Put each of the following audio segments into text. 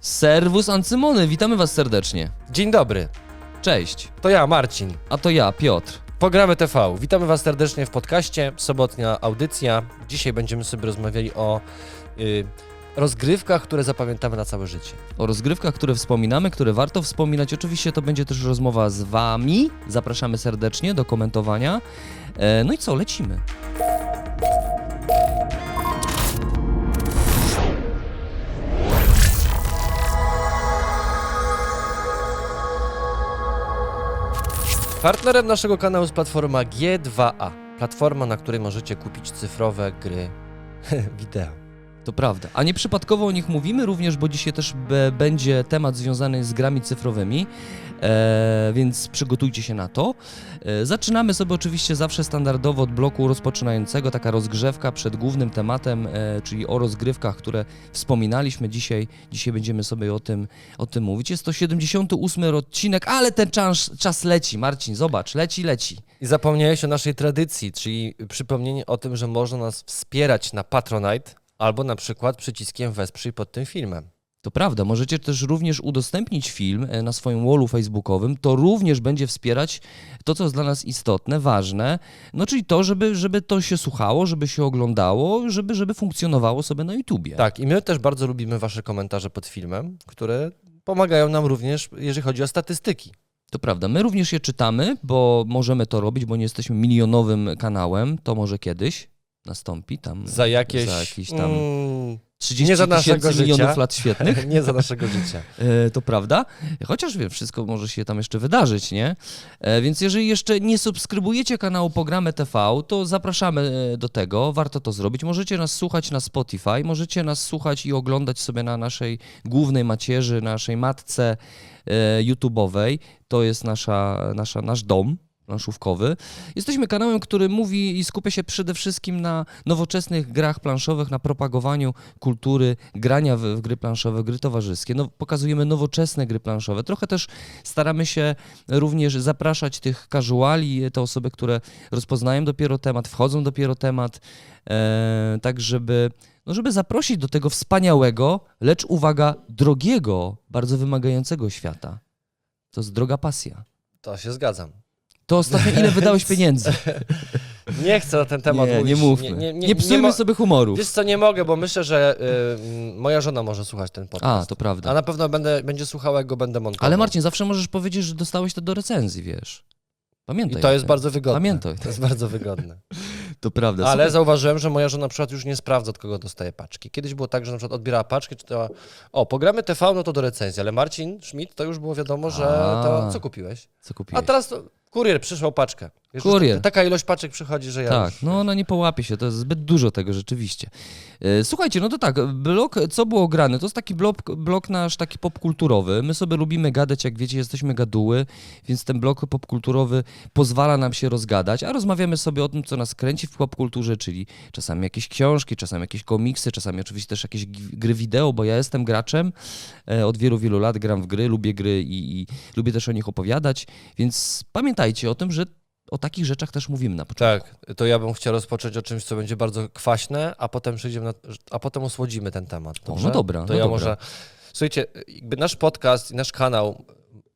Serwus Ancymony, witamy was serdecznie. Dzień dobry, Cześć, to ja, Marcin. a to ja, Piotr. Programy TV. Witamy Was serdecznie w podcaście. Sobotnia audycja. Dzisiaj będziemy sobie rozmawiali o y, rozgrywkach, które zapamiętamy na całe życie. O rozgrywkach, które wspominamy, które warto wspominać. Oczywiście to będzie też rozmowa z wami. Zapraszamy serdecznie do komentowania. E, no i co, lecimy. Partnerem naszego kanału jest platforma G2A. Platforma, na której możecie kupić cyfrowe gry wideo. To prawda. A nieprzypadkowo o nich mówimy również, bo dzisiaj też będzie temat związany z grami cyfrowymi, e, więc przygotujcie się na to. E, zaczynamy sobie oczywiście zawsze standardowo od bloku rozpoczynającego, taka rozgrzewka przed głównym tematem, e, czyli o rozgrywkach, które wspominaliśmy dzisiaj. Dzisiaj będziemy sobie o tym, o tym mówić. Jest to 78 odcinek, ale ten czas, czas leci. Marcin, zobacz, leci, leci. I zapomniałeś o naszej tradycji, czyli przypomnienie o tym, że można nas wspierać na Patronite albo na przykład przyciskiem wesprzyj pod tym filmem. To prawda, możecie też również udostępnić film e, na swoim wallu facebookowym. To również będzie wspierać to, co jest dla nas istotne, ważne, no czyli to, żeby, żeby to się słuchało, żeby się oglądało, żeby, żeby funkcjonowało sobie na YouTubie. Tak, i my też bardzo lubimy Wasze komentarze pod filmem, które pomagają nam również, jeżeli chodzi o statystyki. To prawda, my również je czytamy, bo możemy to robić, bo nie jesteśmy milionowym kanałem, to może kiedyś nastąpi tam Za jakieś, za jakieś tam mm, 30 nie za naszego milionów życia. lat świetnych. nie za naszego życia. E, to prawda. Chociaż wiem, wszystko może się tam jeszcze wydarzyć, nie? E, więc jeżeli jeszcze nie subskrybujecie kanału Programy TV, to zapraszamy e, do tego. Warto to zrobić. Możecie nas słuchać na Spotify, możecie nas słuchać i oglądać sobie na naszej głównej macierzy, naszej matce YouTube'owej. To jest nasza, nasza, nasz dom planszówkowy. Jesteśmy kanałem, który mówi i skupia się przede wszystkim na nowoczesnych grach planszowych, na propagowaniu kultury grania w, w gry planszowe, gry towarzyskie. No, pokazujemy nowoczesne gry planszowe. Trochę też staramy się również zapraszać tych casuali, te osoby, które rozpoznają dopiero temat, wchodzą dopiero temat, e, tak żeby, no żeby zaprosić do tego wspaniałego, lecz uwaga, drogiego, bardzo wymagającego świata. To jest droga pasja. To się zgadzam. To ostatnio ile wydałeś pieniędzy? Nie chcę na ten temat nie, mówić. nie mówmy. Nie, nie, psujmy mo- sobie humoru. Wiesz co, nie mogę, bo myślę, że y, moja żona może słuchać ten podcast. A, to prawda. A na pewno będę, będzie słuchała, jak go będę montował. Ale Marcin, zawsze możesz powiedzieć, że dostałeś to do recenzji, wiesz. I Pamiętaj. to o jest tym. bardzo wygodne. Pamiętaj. To jest bardzo wygodne. To prawda. Ale zauważyłem, że moja żona na przykład już nie sprawdza, od kogo dostaje paczki. Kiedyś było tak, że na przykład odbierała paczkę, czytała, o, programy TV, no to do recenzji, ale Marcin Schmidt, to już było wiadomo, że to A. co kupiłeś? Co kupiłeś? A teraz to kurier przysłał paczkę. Wiesz, Kurier. Taka ilość paczek przychodzi, że ja Tak, już, no ona nie połapie się, to jest zbyt dużo tego rzeczywiście. E, Słuchajcie, no to tak, blok, co było grane, to jest taki blok, blok nasz taki popkulturowy. My sobie lubimy gadać, jak wiecie, jesteśmy gaduły, więc ten blok popkulturowy pozwala nam się rozgadać, a rozmawiamy sobie o tym, co nas kręci w popkulturze, czyli czasami jakieś książki, czasami jakieś komiksy, czasami oczywiście też jakieś gry wideo, bo ja jestem graczem, e, od wielu, wielu lat gram w gry, lubię gry i, i lubię też o nich opowiadać, więc pamiętajcie o tym, że o takich rzeczach też mówimy na początku. Tak, to ja bym chciał rozpocząć o czymś, co będzie bardzo kwaśne, a potem przejdziemy na, a potem usłodzimy ten temat. no Dobrze? dobra, To no ja dobra. może. Słuchajcie, jakby nasz podcast i nasz kanał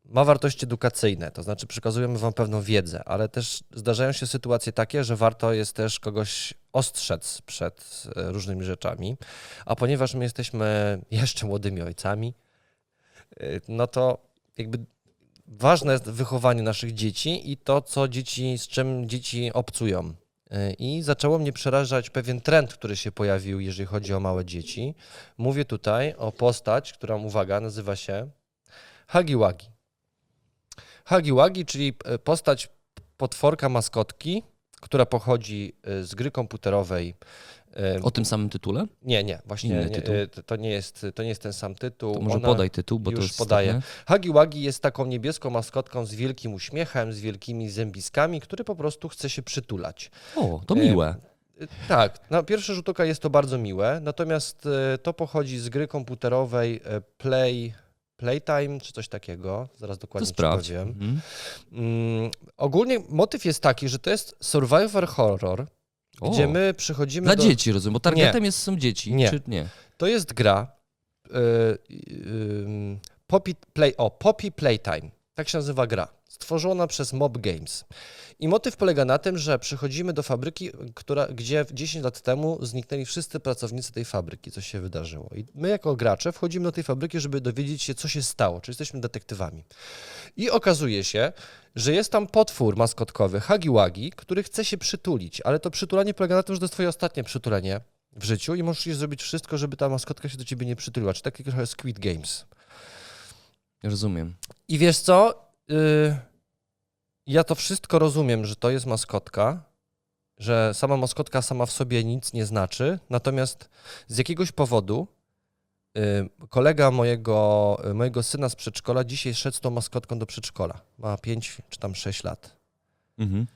ma wartości edukacyjne, to znaczy przekazujemy wam pewną wiedzę, ale też zdarzają się sytuacje takie, że warto jest też kogoś ostrzec przed e, różnymi rzeczami, a ponieważ my jesteśmy jeszcze młodymi ojcami, e, no to jakby ważne jest wychowanie naszych dzieci i to, co dzieci, z czym dzieci obcują. E, I zaczęło mnie przerażać pewien trend, który się pojawił, jeżeli chodzi o małe dzieci. Mówię tutaj o postać, która, uwaga, nazywa się Hagiwagi. Hagiwagi, czyli e, postać potworka maskotki, która pochodzi e, z gry komputerowej. E, O tym samym tytule? Nie, nie, właśnie nie, e, to, nie jest, to nie jest ten sam tytuł. To może Ona- podaj tytuł, bo to już jest podaję. istotne. Hagiwagi jest taką niebieską maskotką z wielkim uśmiechem, z wielkimi zębiskami, który po prostu chce się przytulać. O, to E, miłe. Y, Tak, na pierwszy rzut oka jest to bardzo miłe, natomiast e, to pochodzi z gry komputerowej e, Play, Playtime czy coś takiego. Zaraz To dokładnie ci sprawdź. powiem. Mhm. Mm, ogólnie motyw jest taki, że to jest survivor horror, O, gdzie my przychodzimy Dla do... dzieci, rozumiem, bo targetem jest, są dzieci, Nie. czy nie? To jest gra, y, y, Poppy, Play, o, Poppy Playtime. Tak się nazywa gra. Stworzona przez Mob Games. I motyw polega na tym, że przychodzimy do fabryki, która, gdzie 10 lat temu zniknęli wszyscy pracownicy tej fabryki, co się wydarzyło. I my jako gracze wchodzimy do tej fabryki, żeby dowiedzieć się, co się stało, czy jesteśmy detektywami. I okazuje się, że jest tam potwór maskotkowy, Hagiwagi, który chce się przytulić, ale to przytulanie polega na tym, że to jest twoje ostatnie przytulenie w życiu i musisz zrobić wszystko, żeby ta maskotka się do ciebie nie przytuliła, czy takie trochę Squid Games. Rozumiem. I wiesz co? Y, ja to wszystko rozumiem, że to jest maskotka, że sama maskotka sama w sobie nic nie znaczy, natomiast z jakiegoś powodu y, kolega mojego, y, mojego syna z przedszkola dzisiaj szedł z tą maskotką do przedszkola. Ma 5 czy tam 6 lat. Mhm.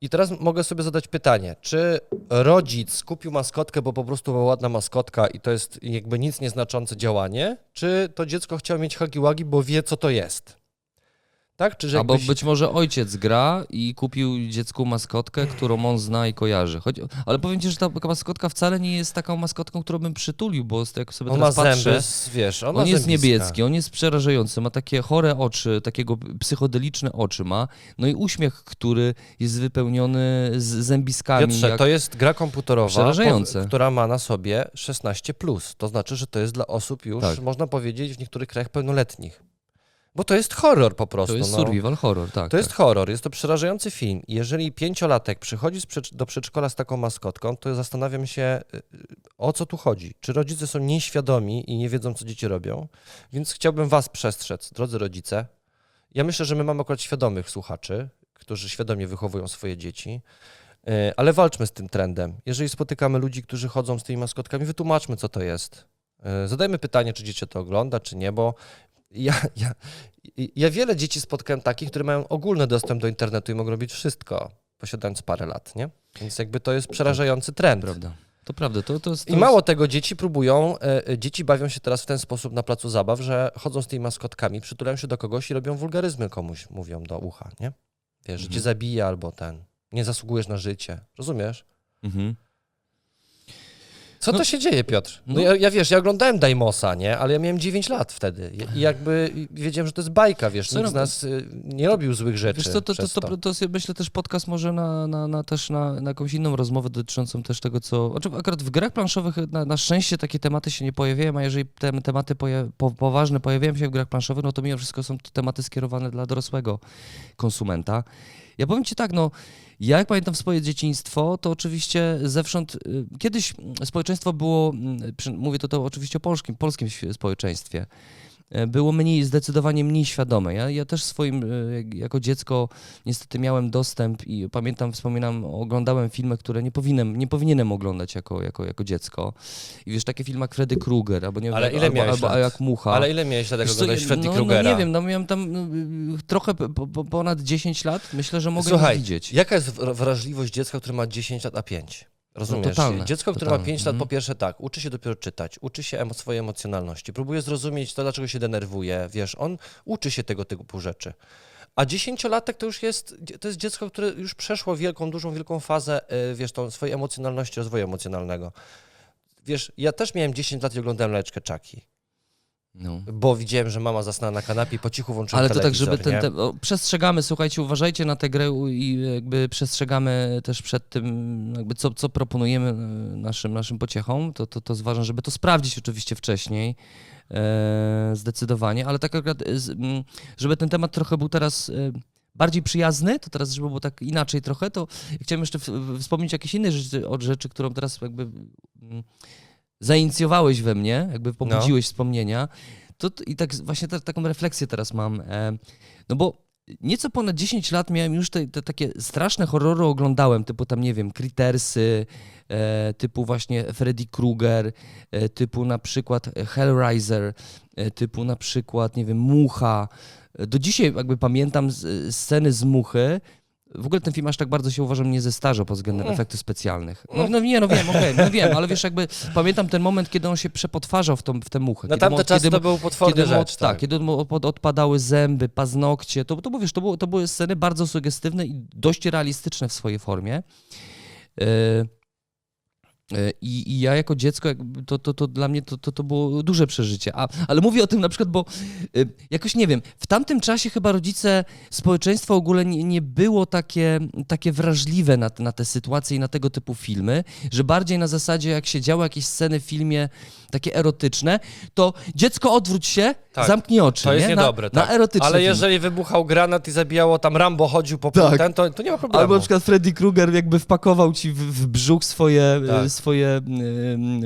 I teraz mogę sobie zadać pytanie, czy rodzic kupił maskotkę, bo po prostu była ładna maskotka i to jest jakby nic nieznaczące działanie, czy to dziecko chciało mieć hagiwagi, bo wie, co to jest? Tak? Czy że Albo jakbyś- być może ojciec gra i kupił dziecku maskotkę, którą on zna i kojarzy. Chodzi... Ale powiem ci, że ta maskotka wcale nie jest taką maskotką, którą bym przytulił, bo jak sobie On ma teraz patrzę, zęby, wiesz, on, ma on jest zębiska. niebieski, on jest przerażający, ma takie chore oczy, takiego psychodeliczne oczy ma, no i uśmiech, który jest wypełniony z zębiskami. Piotrze, jak... to jest gra komputerowa, po- która ma na sobie 16+. To znaczy, że to jest dla osób już, Tak. można powiedzieć, w niektórych krajach pełnoletnich. Bo to jest horror po prostu. To jest no. survival horror, tak. To jest tak. horror, jest to przerażający film. Jeżeli pięciolatek przychodzi do przedszkola z taką maskotką, to zastanawiam się, y, y, o co tu chodzi. Czy rodzice są nieświadomi i nie wiedzą, co dzieci robią? Więc chciałbym was przestrzec, drodzy rodzice. Ja myślę, że my mamy akurat świadomych słuchaczy, którzy świadomie wychowują swoje dzieci. Y, Ale walczmy z tym trendem. Jeżeli spotykamy ludzi, którzy chodzą z tymi maskotkami, wytłumaczmy, co to jest. Zadajmy pytanie, czy dziecię to ogląda, czy nie, bo ja, ja, ja wiele dzieci spotkałem takich, które mają ogólny dostęp do internetu i mogą robić wszystko, posiadając parę lat, nie? Więc jakby to jest przerażający trend. Prawda. To prawda, to, to jest... To I mało tego, dzieci próbują, e, dzieci bawią się teraz w ten sposób na placu zabaw, że chodzą z tymi maskotkami, przytulają się do kogoś i robią wulgaryzmy komuś, mówią do ucha, nie? Wiesz, że cię Mhm. zabija albo ten, nie zasługujesz na życie, rozumiesz? Mhm. Co No- to się dzieje, Piotr? No, no- ja, ja wiesz, ja oglądałem Daimosa, nie? Ale ja miałem 9 lat wtedy i, jakby wiedziałem, że to jest bajka, wiesz, nikt z nas y, nie robił złych rzeczy Wiesz co, to, to, to, to, to jest, myślę też podcast może na, na, na też na, na jakąś inną rozmowę dotyczącą też tego, co... Znaczy akurat w grach planszowych na, na szczęście takie tematy się nie pojawiają, a jeżeli te tematy poja, po, poważne pojawiają się w grach planszowych, no to mimo wszystko są to tematy skierowane dla dorosłego konsumenta. Ja powiem ci tak, no ja jak pamiętam swoje dzieciństwo, to oczywiście zewsząd, y, kiedyś społeczeństwo było, mm, mówię to, to oczywiście o polskim, polskim społeczeństwie, było mniej, zdecydowanie mniej świadome. Ja, ja też swoim, e, jak- jako dziecko niestety miałem dostęp i pamiętam, wspominam, oglądałem filmy, które nie powinienem, nie powinienem oglądać jako, jako, jako dziecko. I wiesz, takie filmy jak Freddy Krueger, albo nie Ale wiem, ile albo, miałeś albo jak Mucha. Ale ile miałeś lat, jak oglądałeś Freddy no, Krugera? No nie wiem, no miałem tam no, trochę po, po, ponad 10 lat, myślę, że mogę Słuchaj, widzieć. jaka jest wra- wrażliwość dziecka, które ma 10 lat, a 5? Rozumiesz? No totalne, Dziecko, które ma totalne, 5 lat, po mhm. pierwsze tak, uczy się dopiero czytać, uczy się emo- swojej emocjonalności, próbuje zrozumieć to, dlaczego się denerwuje, wiesz, on uczy się tego typu rzeczy. A dziesięciolatek to już jest, to jest dziecko, które już przeszło wielką, dużą, wielką fazę, y, wiesz, tą swojej emocjonalności, rozwoju emocjonalnego. Wiesz, ja też miałem 10 lat i oglądałem leczkę Czaki, No. bo widziałem, że mama zasnęła na kanapie i po cichu włączyła Ale to tak, żeby ten, nie? ten o, przestrzegamy, słuchajcie, uważajcie na tę grę i jakby przestrzegamy też przed tym, jakby co, co proponujemy e, naszym, naszym pociechom, to, to, to jest ważne, żeby to sprawdzić oczywiście wcześniej, e, zdecydowanie, ale tak akurat, e, żeby ten temat trochę był teraz bardziej przyjazny, to teraz, żeby było tak inaczej trochę, to chciałem jeszcze w, w- wspomnieć jakieś inne rzeczy, od rzeczy, którą teraz jakby mm, zainicjowałeś we mnie, jakby pobudziłeś wspomnienia, to, to i tak właśnie ta, taką refleksję teraz mam. E, no bo nieco ponad 10 lat miałem już te, te takie straszne horrory oglądałem, typu tam, nie wiem, Crittersy, e, typu właśnie Freddy Krueger, e, typu na przykład Hellraiser, e, typu na przykład, nie wiem, Mucha. E, Do dzisiaj jakby pamiętam z, sceny z Muchy, w ogóle ten film aż tak bardzo się uważam nie zestarzał pod względem efektów specjalnych. No, no nie, no wiem, okej, no wiem, ale wiesz, jakby pamiętam ten moment, kiedy on się przepotwarzał w, tą, w tę muchę. Na tamte czasy to był potworny kiedy rzecz, tak, tak. kiedy mu od- odpadały zęby, paznokcie, to, to, mówisz, to, było, to były sceny bardzo sugestywne i dość realistyczne w swojej formie. Yy, I, I ja jako dziecko, to, to, to dla mnie to, to, to było duże przeżycie. A, ale mówię o tym na przykład, bo e, jakoś nie wiem, w tamtym czasie chyba rodzice, społeczeństwo w ogóle nie, nie było takie, takie wrażliwe na, na te sytuacje i na tego typu filmy, że bardziej na zasadzie jak się działy jakieś sceny w filmie takie erotyczne, to dziecko odwróć się, Tak. zamknij oczy. To jest nie? niedobre, na, tak. Na erotyczne Ale filmy. jeżeli wybuchał granat i zabijało tam Rambo, chodził po Tak. ten, to, to nie ma problemu. Albo na przykład Freddy Krueger jakby wpakował ci w, w brzuch swoje, Tak. E, swoje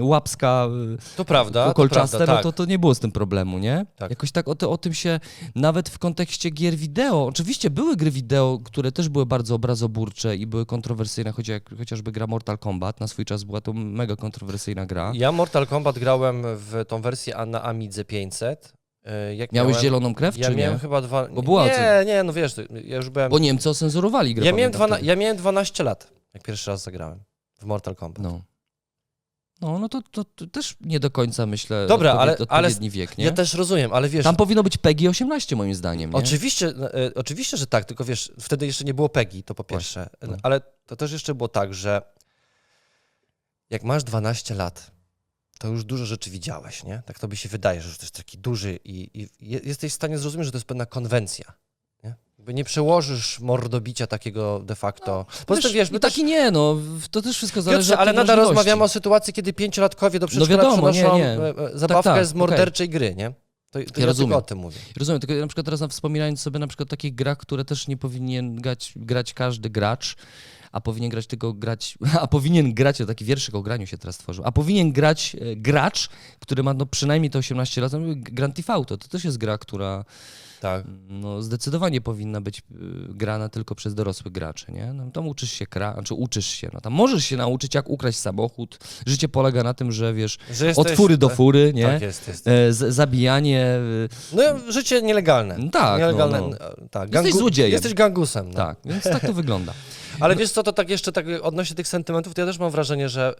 łapska y, To prawda, to prawda, tak. no to, to nie było z tym problemu, nie? Tak. Jakoś tak o, to, o tym się, nawet w kontekście gier wideo, oczywiście były gry wideo, które też były bardzo obrazoburcze i były kontrowersyjne, choć chociażby gra Mortal Kombat, na swój czas była to mega kontrowersyjna gra. Ja Mortal Kombat grałem w tą wersję na Amidze 500. y, Jak Miałeś miałem, zieloną krew, Ja czy miałem nie? chyba dwa... Bo była nie, nie, no wiesz, ja już byłem... Bo Niemcy ocenzurowali grę. Ja miałem, dwana... ja miałem 12 lat, jak pierwszy raz zagrałem w Mortal Kombat. No. No, no to, to, to też nie do końca myślę Dobra, ale- odpowied- ale odpowiedni wiek, nie? Ja też rozumiem, ale wiesz, Tam powinno być PEGI 18 moim zdaniem, nie? Oczywiście, e, oczywiście, że tak, tylko wiesz, wtedy jeszcze nie było PEGI, to po pierwsze. no. Ale to też jeszcze było tak, że jak masz 12 lat, to już dużo rzeczy widziałeś, nie? Tak to by się wydaje, że już to jest taki duży i, i je- jesteś w stanie zrozumieć, że to jest pewna konwencja. Nie, Jakby nie przełożysz mordobicia takiego de facto. Poza tym, wiesz, my i też, taki nie, no, to też wszystko zależy Piotrze, od ale nadal rozmawiamy o sytuacji, kiedy pięciolatkowie do przedszkola wiadomo, nie, przynoszą nie. e, e, zabawkę tak, z morderczej gry, nie? To, to ja, tylko rozumiem. o tym mówię. Rozumiem, tylko ja na przykład teraz na- wspominając sobie na przykład takich grach, które też nie powinien grać, grać każdy gracz, a powinien grać tylko grać, a powinien grać, o taki wierszyk o graniu się teraz tworzył, a powinien grać e, gracz, który ma no przynajmniej te 18 lat, no, Grand Theft Auto, to też jest gra, która Tak. no, zdecydowanie powinna być y, grana tylko przez dorosłych graczy, nie? No, tam uczysz się kra, znaczy uczysz się, no tam możesz się nauczyć jak ukraść samochód, życie polega na tym, że wiesz, Że od jesteś- fury do fury, nie? Tak jest, jest. E, z, zabijanie, y, No, życie nielegalne. No tak, Nielegalne, no, no. tak. Jesteś złodziejem. Jesteś gangusem. No. tak, więc tak to wygląda. Ale wiesz co, to tak jeszcze tak odnośnie tych sentymentów, to ja też mam wrażenie, że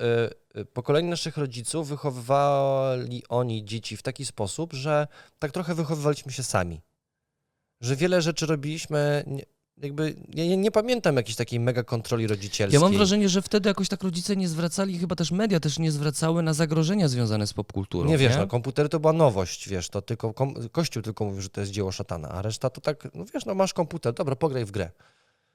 y, y, pokolenie naszych rodziców wychowywali oni dzieci w taki sposób, że tak trochę wychowywaliśmy się sami. Że wiele rzeczy robiliśmy, nie, jakby, ja nie, nie pamiętam jakiejś takiej mega kontroli rodzicielskiej. Ja mam wrażenie, że wtedy jakoś tak rodzice nie zwracali, chyba też media też nie zwracały na zagrożenia związane z popkulturą. Nie wiesz, no komputery to była nowość, wiesz, to tylko Kościół tylko mówił, że to jest dzieło szatana, a reszta to tak, no wiesz, no masz komputer, dobra, pograj w grę.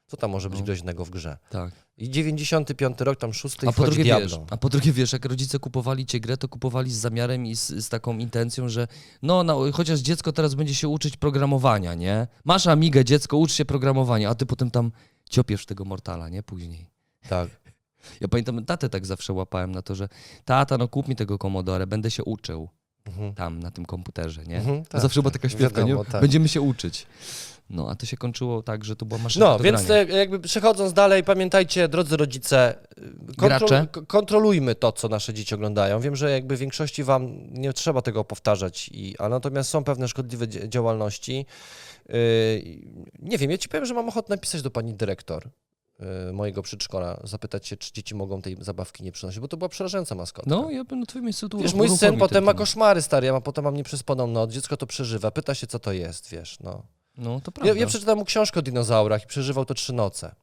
Co tam może być No. groźnego w grze? Tak. I 95 rok, tam szósty i A po, drugie, wiesz, a po drugie wiesz, jak rodzice kupowali cię grę, to kupowali z zamiarem i z, z taką intencją, że no, chociaż dziecko teraz będzie się uczyć programowania, nie? Masz Amigę, dziecko, ucz się programowania, a ty potem tam ciopiesz tego Mortala, nie? Później. Tak. Ja pamiętam, tatę tak zawsze łapałem na to, że tata, no kup mi tego Commodore, będę się uczył Mhm. tam na tym komputerze, nie? Mhm, tak, zawsze była tak. taka śpiewka, Wiadomo, nie? tak. Będziemy się uczyć. No, a to się kończyło tak, że to była maszyna No, do więc grania. e, jakby przechodząc dalej, pamiętajcie, drodzy rodzice, y, Gracze. k- kontrolujmy to, co nasze dzieci oglądają. Wiem, że jakby większości wam nie trzeba tego powtarzać, i, a natomiast są pewne szkodliwe dzia- działalności. Yy, nie wiem, ja ci powiem, że mam ochotę napisać do pani dyrektor yy, mojego przedszkola, zapytać się, czy dzieci mogą tej zabawki nie przynosić, bo to była przerażająca maskotka. No, ja bym na twoim miejscu tu Wiesz, mój syn potem ma temat. koszmary, stary, ja ma, potem mam nieprzespaną noc, dziecko to przeżywa, pyta się, co to jest, wiesz, no. No, to Ja, prawda. ja przeczytałem mu książkę o dinozaurach i przeżywał to trzy noce.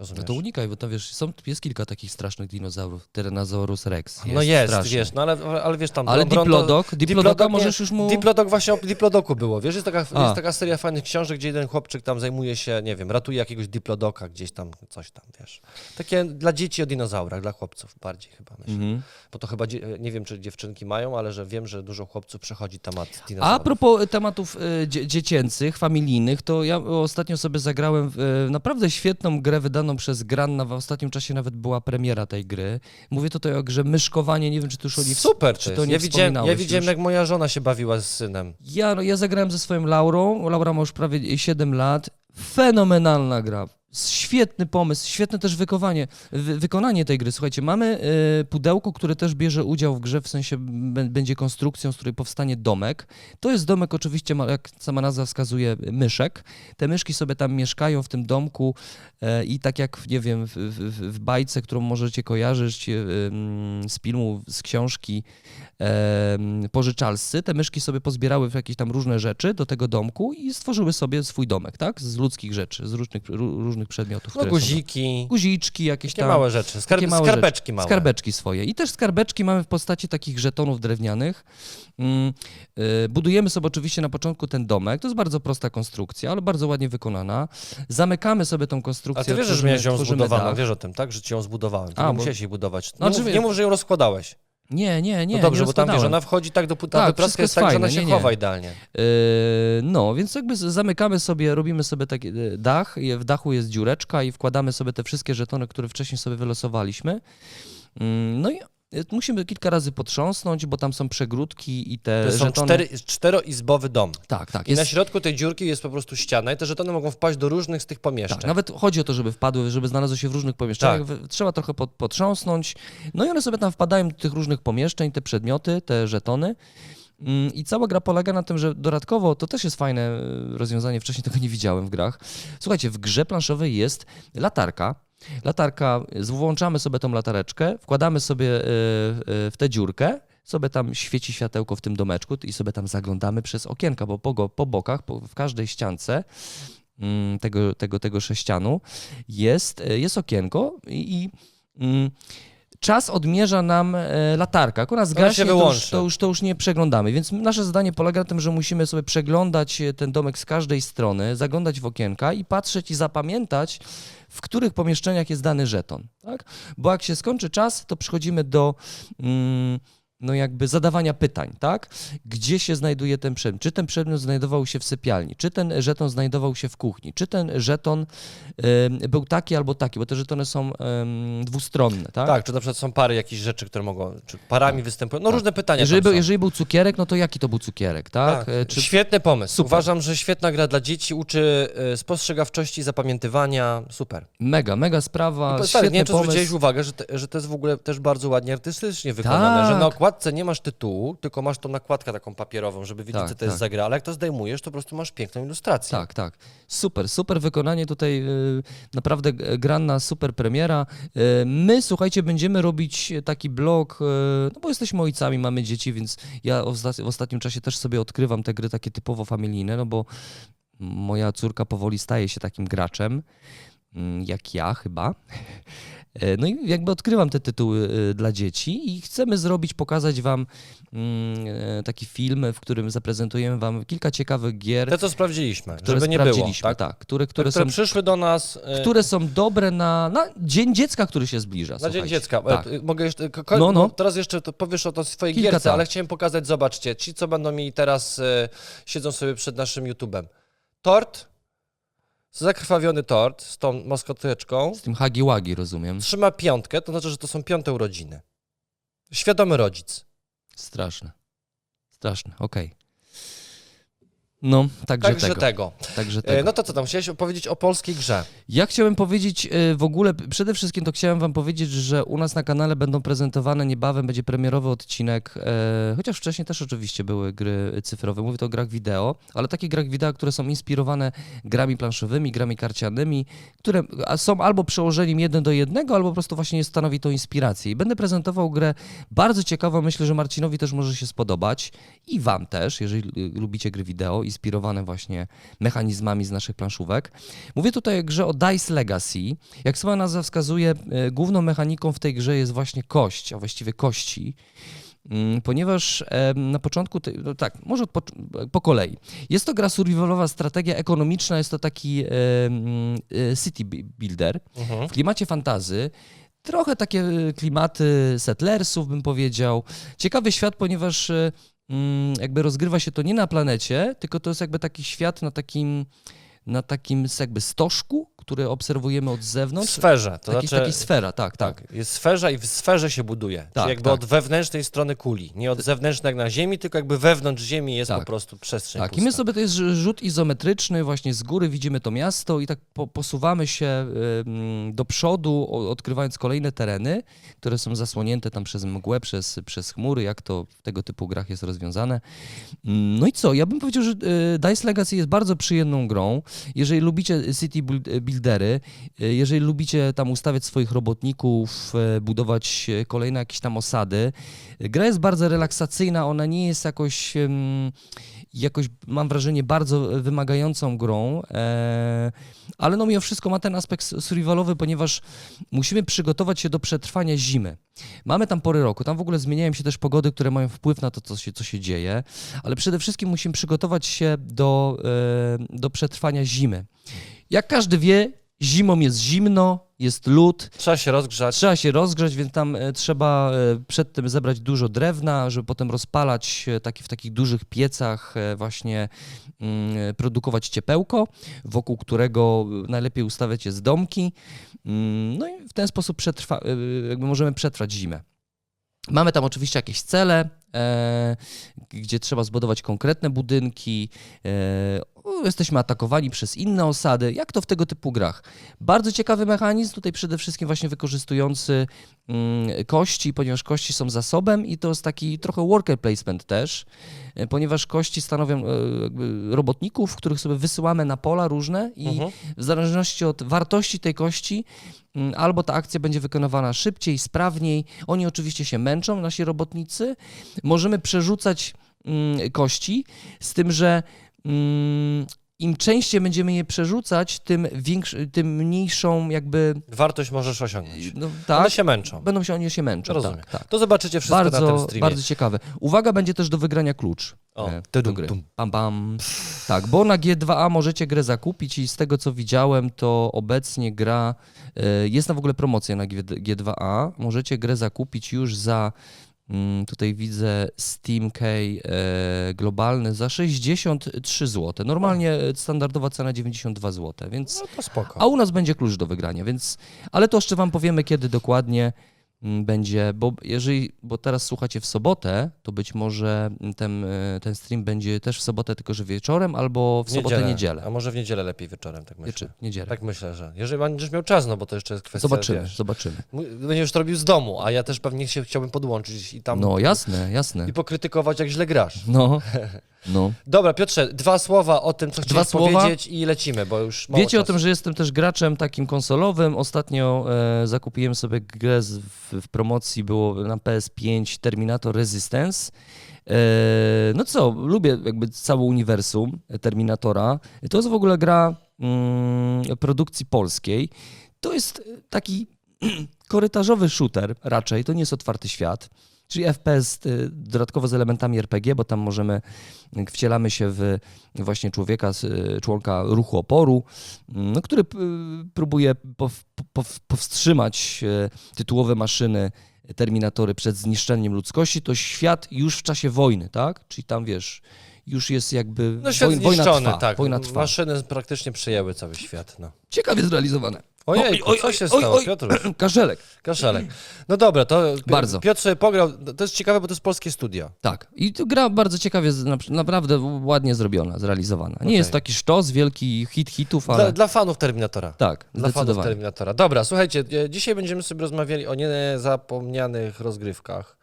No Rozumiesz? to unikaj, bo to wiesz, są, jest kilka takich strasznych dinozaurów. Tyrannosaurus rex. no jest, straszny. wiesz, no ale, ale wiesz tam... Ale Bron- Diplodok, Diplodoka możesz już mu... Diplodok właśnie o Diplodoku było, wiesz, jest taka, A. jest taka seria fajnych książek, gdzie jeden chłopczyk tam zajmuje się, nie wiem, ratuje jakiegoś Diplodoka gdzieś tam, coś tam, wiesz. Takie dla dzieci o dinozaurach, dla chłopców bardziej chyba, myślę. Mhm. Bo to chyba, nie wiem, czy dziewczynki mają, ale że wiem, że dużo chłopców przechodzi temat dinozaurów. a propos tematów e, dzie- dziecięcych, familijnych, to ja ostatnio sobie zagrałem w e, naprawdę świetną grę wydaną przez Granna. W ostatnim czasie nawet była premiera tej gry. Mówię tutaj o grze Myszkowanie, nie wiem, czy tu już o niej Super czy to nie Ja widziałem, ja widziałem już? jak moja żona się bawiła z synem. Ja, no, ja zagrałem ze swoją Laurą. Laura ma już prawie 7 lat. Fenomenalna gra. Świetny pomysł, świetne też wykonanie, wy, wykonanie tej gry. Słuchajcie, mamy y, pudełko, które też bierze udział w grze, w sensie będzie konstrukcją, z której powstanie domek. To jest domek oczywiście, jak sama nazwa wskazuje, myszek. Te myszki sobie tam mieszkają w tym domku e, i tak jak, nie wiem, w, w, w bajce, którą możecie kojarzyć mm, z filmu, z książki pożyczalscy, te myszki sobie pozbierały w jakieś tam różne rzeczy do tego domku i stworzyły sobie swój domek, tak? Z ludzkich rzeczy, z różnych, ró- różnych różnych przedmiotów. No które są guziki, guziczki, jakieś takie tam. małe rzeczy, Skarb, małe skarbeczki rzeczy. małe. Skarbeczki swoje. I też skarbeczki mamy w postaci takich żetonów drewnianych. Mm, y, Budujemy sobie oczywiście na początku ten domek. To jest bardzo prosta konstrukcja, ale bardzo ładnie wykonana. Zamykamy sobie tą konstrukcję. A ty wiesz, że miałeś ją zbudowaną, dach. wiesz o tym, tak? Że ci ją zbudowałem. Ty A, nie bo- musiałeś jej budować. Nie, Znaczy, mów, nie mów, że ją rozkładałeś. Nie, nie, nie. no dobrze, nie bo tam wiesz, ona wchodzi tak do ta Tak, wypraska jest jest tak, że ona się nie, nie. chowa idealnie. Yy, No, więc jakby zamykamy sobie, robimy sobie taki e, dach, i w dachu jest dziureczka i wkładamy sobie te wszystkie żetony, które wcześniej sobie wylosowaliśmy. Mm, No i musimy kilka razy potrząsnąć, bo tam są przegródki i te To są żetony... cztery, czteroizbowy dom. Tak, tak. I na Jest... środku tej dziurki jest po prostu ściana i te żetony mogą wpaść do różnych z tych pomieszczeń. Tak, nawet chodzi o to, żeby wpadły, żeby znalazły się w różnych pomieszczeniach. Tak. Trzeba trochę pot- potrząsnąć. No i one sobie tam wpadają do tych różnych pomieszczeń, te przedmioty, te żetony. Mm, I cała gra polega na tym, że dodatkowo to też jest fajne e, rozwiązanie, wcześniej tego nie widziałem w grach. Słuchajcie, w grze planszowej jest latarka. Latarka, włączamy sobie tą latareczkę, wkładamy sobie e, e, w tę dziurkę, sobie tam świeci światełko w tym domeczku i sobie tam zaglądamy przez okienka, bo po, po bokach, po, w każdej ściance mm, tego, tego, tego sześcianu jest, e, jest okienko i, i mm, czas odmierza nam latarka. Jak ona zgaśnie, to już, to, już, to już nie przeglądamy. Więc nasze zadanie polega na tym, że musimy sobie przeglądać ten domek z każdej strony, zaglądać w okienka i patrzeć i zapamiętać, w których pomieszczeniach jest dany żeton. Tak? Bo jak się skończy czas, to przechodzimy do mm, no jakby zadawania pytań, tak? Gdzie się znajduje ten przedmiot? Czy ten przedmiot znajdował się w sypialni? Czy ten żeton znajdował się w kuchni? Czy ten żeton em, był taki albo taki? Bo te żetony są em, dwustronne, tak? Tak, czy na przykład są pary jakichś rzeczy, które mogą, czy parami występują, no różne pytania Jeżeli był, jeżeli był cukierek, no to jaki to był cukierek, tak? Tak, E, Czy Świetny pomysł. Super. Uważam, że świetna gra dla dzieci, uczy e, spostrzegawczości, zapamiętywania. Super. mega, mega sprawa, po- stary, świetny nie wiem, czy zwróciłeś pomysł. uwagę, że, te, że to jest w ogóle też bardzo ładnie artystycznie wykonane, Tak. że na okładce nie masz tytułu, tylko masz tą nakładkę taką papierową, żeby wiedzieć, Tak, co to jest tak. za gra, ale jak to zdejmujesz, to po prostu masz piękną ilustrację. Tak, tak. Super, super wykonanie tutaj, y, naprawdę g- granna, super premiera. Y, My, słuchajcie, będziemy robić taki blog, y, no bo jesteśmy ojcami, mamy dzieci, więc ja osta- w ostatnim czasie też sobie odkrywam te gry takie typowo familijne, no bo moja córka powoli staje się takim graczem, mm, jak ja chyba. E, No i jakby odkrywam te tytuły y, dla dzieci i chcemy zrobić, pokazać wam mm, e, taki film, w którym zaprezentujemy wam kilka ciekawych gier, Te, co sprawdziliśmy, które żeby nie było. sprawdziliśmy, Tak? tak, które, które, Które są, przyszły do nas e, które są dobre na, na Dzień Dziecka, który się zbliża. na Dzień słuchajcie. Dziecka. E, Tak. Mogę jeszcze, ko- No, no. Teraz jeszcze to powiesz o to swojej Kilka gierce, tak. ale chciałem pokazać, zobaczcie, ci, co będą mieli teraz, e, siedzą sobie przed naszym YouTube'em. Tort, zakrwawiony tort z tą maskoteczką, Z tym hagi-wagi, rozumiem. trzyma piątkę, to znaczy, że to są piąte urodziny. Świadomy rodzic. Straszne. Straszne, okej. No, także, Także tego. tego. Także E, tego. No to co tam, chciałeś opowiedzieć o polskiej grze. Ja chciałem powiedzieć e, w ogóle, przede wszystkim to chciałem wam powiedzieć, że u nas na kanale będą prezentowane niebawem, będzie premierowy odcinek, e, chociaż wcześniej też oczywiście były gry cyfrowe, mówię to o grach wideo, ale takich grach wideo, które są inspirowane grami planszowymi, grami karcianymi, które są albo przełożeniem jeden do jednego, albo po prostu właśnie stanowi to inspirację. I będę prezentował grę bardzo ciekawą, myślę, że Marcinowi też może się spodobać i wam też, jeżeli y, lubicie gry wideo, inspirowane właśnie mechanizmami z naszych planszówek. Mówię tutaj o grze o Dice Legacy. Jak sama nazwa wskazuje, e, główną mechaniką w tej grze jest właśnie kość, a właściwie kości. Mm, Ponieważ na początku, no tak, może po, po kolei. Jest to gra survivalowa, strategia ekonomiczna, jest to taki e, city bu- builder Mhm. w klimacie fantazy. Trochę takie e, klimaty settlersów, bym powiedział. Ciekawy świat, ponieważ jakby rozgrywa się to nie na planecie, tylko to jest jakby taki świat na takim, na takim jakby stożku, który obserwujemy od zewnątrz. sferze. To Taki, znaczy, taki sfera, tak, tak. tak. Jest sferza i w sferze się buduje. Tak, jakby tak. od wewnętrznej strony kuli. Nie od zewnętrznej jak na ziemi, tylko jakby wewnątrz ziemi jest Tak. po prostu przestrzeń Tak, i pusta. my sobie to jest rzut izometryczny, właśnie z góry widzimy to miasto i tak po, posuwamy się do przodu, odkrywając kolejne tereny, które są zasłonięte tam przez mgłę, przez, przez chmury, jak to w tego typu grach jest rozwiązane. No i co, ja bym powiedział, że y, Dice Legacy jest bardzo przyjemną grą. Jeżeli lubicie city build- buildery. Y, Jeżeli lubicie tam ustawiać swoich robotników, e, budować e, kolejne jakieś tam osady, gra jest bardzo relaksacyjna, ona nie jest jakoś, jakoś mam wrażenie, bardzo wymagającą grą, e, ale no mimo wszystko ma ten aspekt survivalowy, ponieważ musimy przygotować się do przetrwania zimy. Mamy tam pory roku, tam w ogóle zmieniają się też pogody, które mają wpływ na to, co się, co się dzieje, ale przede wszystkim musimy przygotować się do, e, do przetrwania zimy. Jak każdy wie, zimą jest zimno, jest lód, Trzeba się rozgrzać. trzeba się rozgrzać, więc tam e, trzeba e, przed tym zebrać dużo drewna, żeby potem rozpalać e, taki, w takich dużych piecach, właśnie mm, produkować ciepełko, wokół którego najlepiej ustawiać jest domki. Mm, No i w ten sposób przetrwa, jakby możemy przetrwać zimę. Mamy tam oczywiście jakieś cele, e, gdzie trzeba zbudować konkretne budynki. E, jesteśmy atakowani przez inne osady. Jak to w tego typu grach? Bardzo ciekawy mechanizm, tutaj przede wszystkim właśnie wykorzystujący mm, kości, ponieważ kości są zasobem i to jest taki trochę worker placement też, e, ponieważ kości stanowią e, robotników, których sobie wysyłamy na pola różne i Mhm. w zależności od wartości tej kości, mm, albo ta akcja będzie wykonywana szybciej, sprawniej. Oni oczywiście się męczą, nasi robotnicy. Możemy przerzucać mm, kości, z tym, że im częściej będziemy je przerzucać, tym, większy, tym mniejszą jakby... Wartość możesz osiągnąć. No, One tak, się męczą. będą się oni się męczą. Rozumiem. Tak, tak. To zobaczycie wszystko na tym Bardzo, streamie. bardzo ciekawe. Uwaga, będzie też do wygrania klucz. O, e, do gry. tum. Pam, pam. Tak, bo na G2A możecie grę zakupić i z tego co widziałem, to obecnie gra, e, jest na w ogóle promocja na G- G2A. Możecie grę zakupić już za, mm, tutaj widzę Steam Key globalny, za 63 zł. Normalnie standardowa cena 92 zł, więc... No to spoko. A u nas będzie klucz do wygrania, więc. Ale to jeszcze wam powiemy, kiedy dokładnie mm, będzie, bo jeżeli, bo teraz słuchacie w sobotę, to być może ten, e, ten stream będzie też w sobotę, tylko że wieczorem, albo w sobotę, niedzielę. A może w niedzielę lepiej wieczorem, tak myślę. Wiecie, niedzielę. Tak myślę, że jeżeli będziesz miał czas, no bo to jeszcze jest kwestia, zobaczymy, wiesz, zobaczymy. będziesz to robił z domu, a ja też pewnie się chciałbym podłączyć i tam No jasne, jasne. i pokrytykować, jak źle grasz. No, no. Dobra, Piotrze, dwa słowa o tym, co chciałeś słowa? powiedzieć i lecimy, bo już mało Wiecie o czasu. tym, że jestem też graczem takim konsolowym. Ostatnio e, zakupiłem sobie grę z, w, w promocji, było na PS5 Terminator Resistance. E, no co, lubię jakby całe uniwersum Terminatora. To jest w ogóle gra mm, produkcji polskiej. To jest taki korytarzowy shooter raczej, to nie jest otwarty świat. Czyli FPS y, dodatkowo z elementami RPG, bo tam możemy, y, wcielamy się w właśnie człowieka, y, członka ruchu oporu, mm, no, który próbuje pow, pow, powstrzymać tytułowe maszyny Terminatory przed zniszczeniem ludzkości. To świat już w czasie wojny, tak? Czyli tam wiesz, już jest jakby No świat woj, wojna zniszczony, trwa. tak. Wojna trwa. Maszyny praktycznie przejęły cały świat, no. Ciekawie zrealizowane. Ojej, Oj, oj, co oj, się oj, stało, oj. Piotruś? Kaszelek. Kaszelek. No dobra, to Bardzo. Piotr sobie pograł, to jest ciekawe, bo to jest polskie studio. Tak. I gra bardzo ciekawie, naprawdę ładnie zrobiona, zrealizowana. Nie Okej. jest taki sztos, wielki hit hitów, Dla, ale dla fanów Terminatora. tak, Dla fanów. Terminatora. Dobra, słuchajcie, e, dzisiaj będziemy sobie rozmawiali o niezapomnianych rozgrywkach.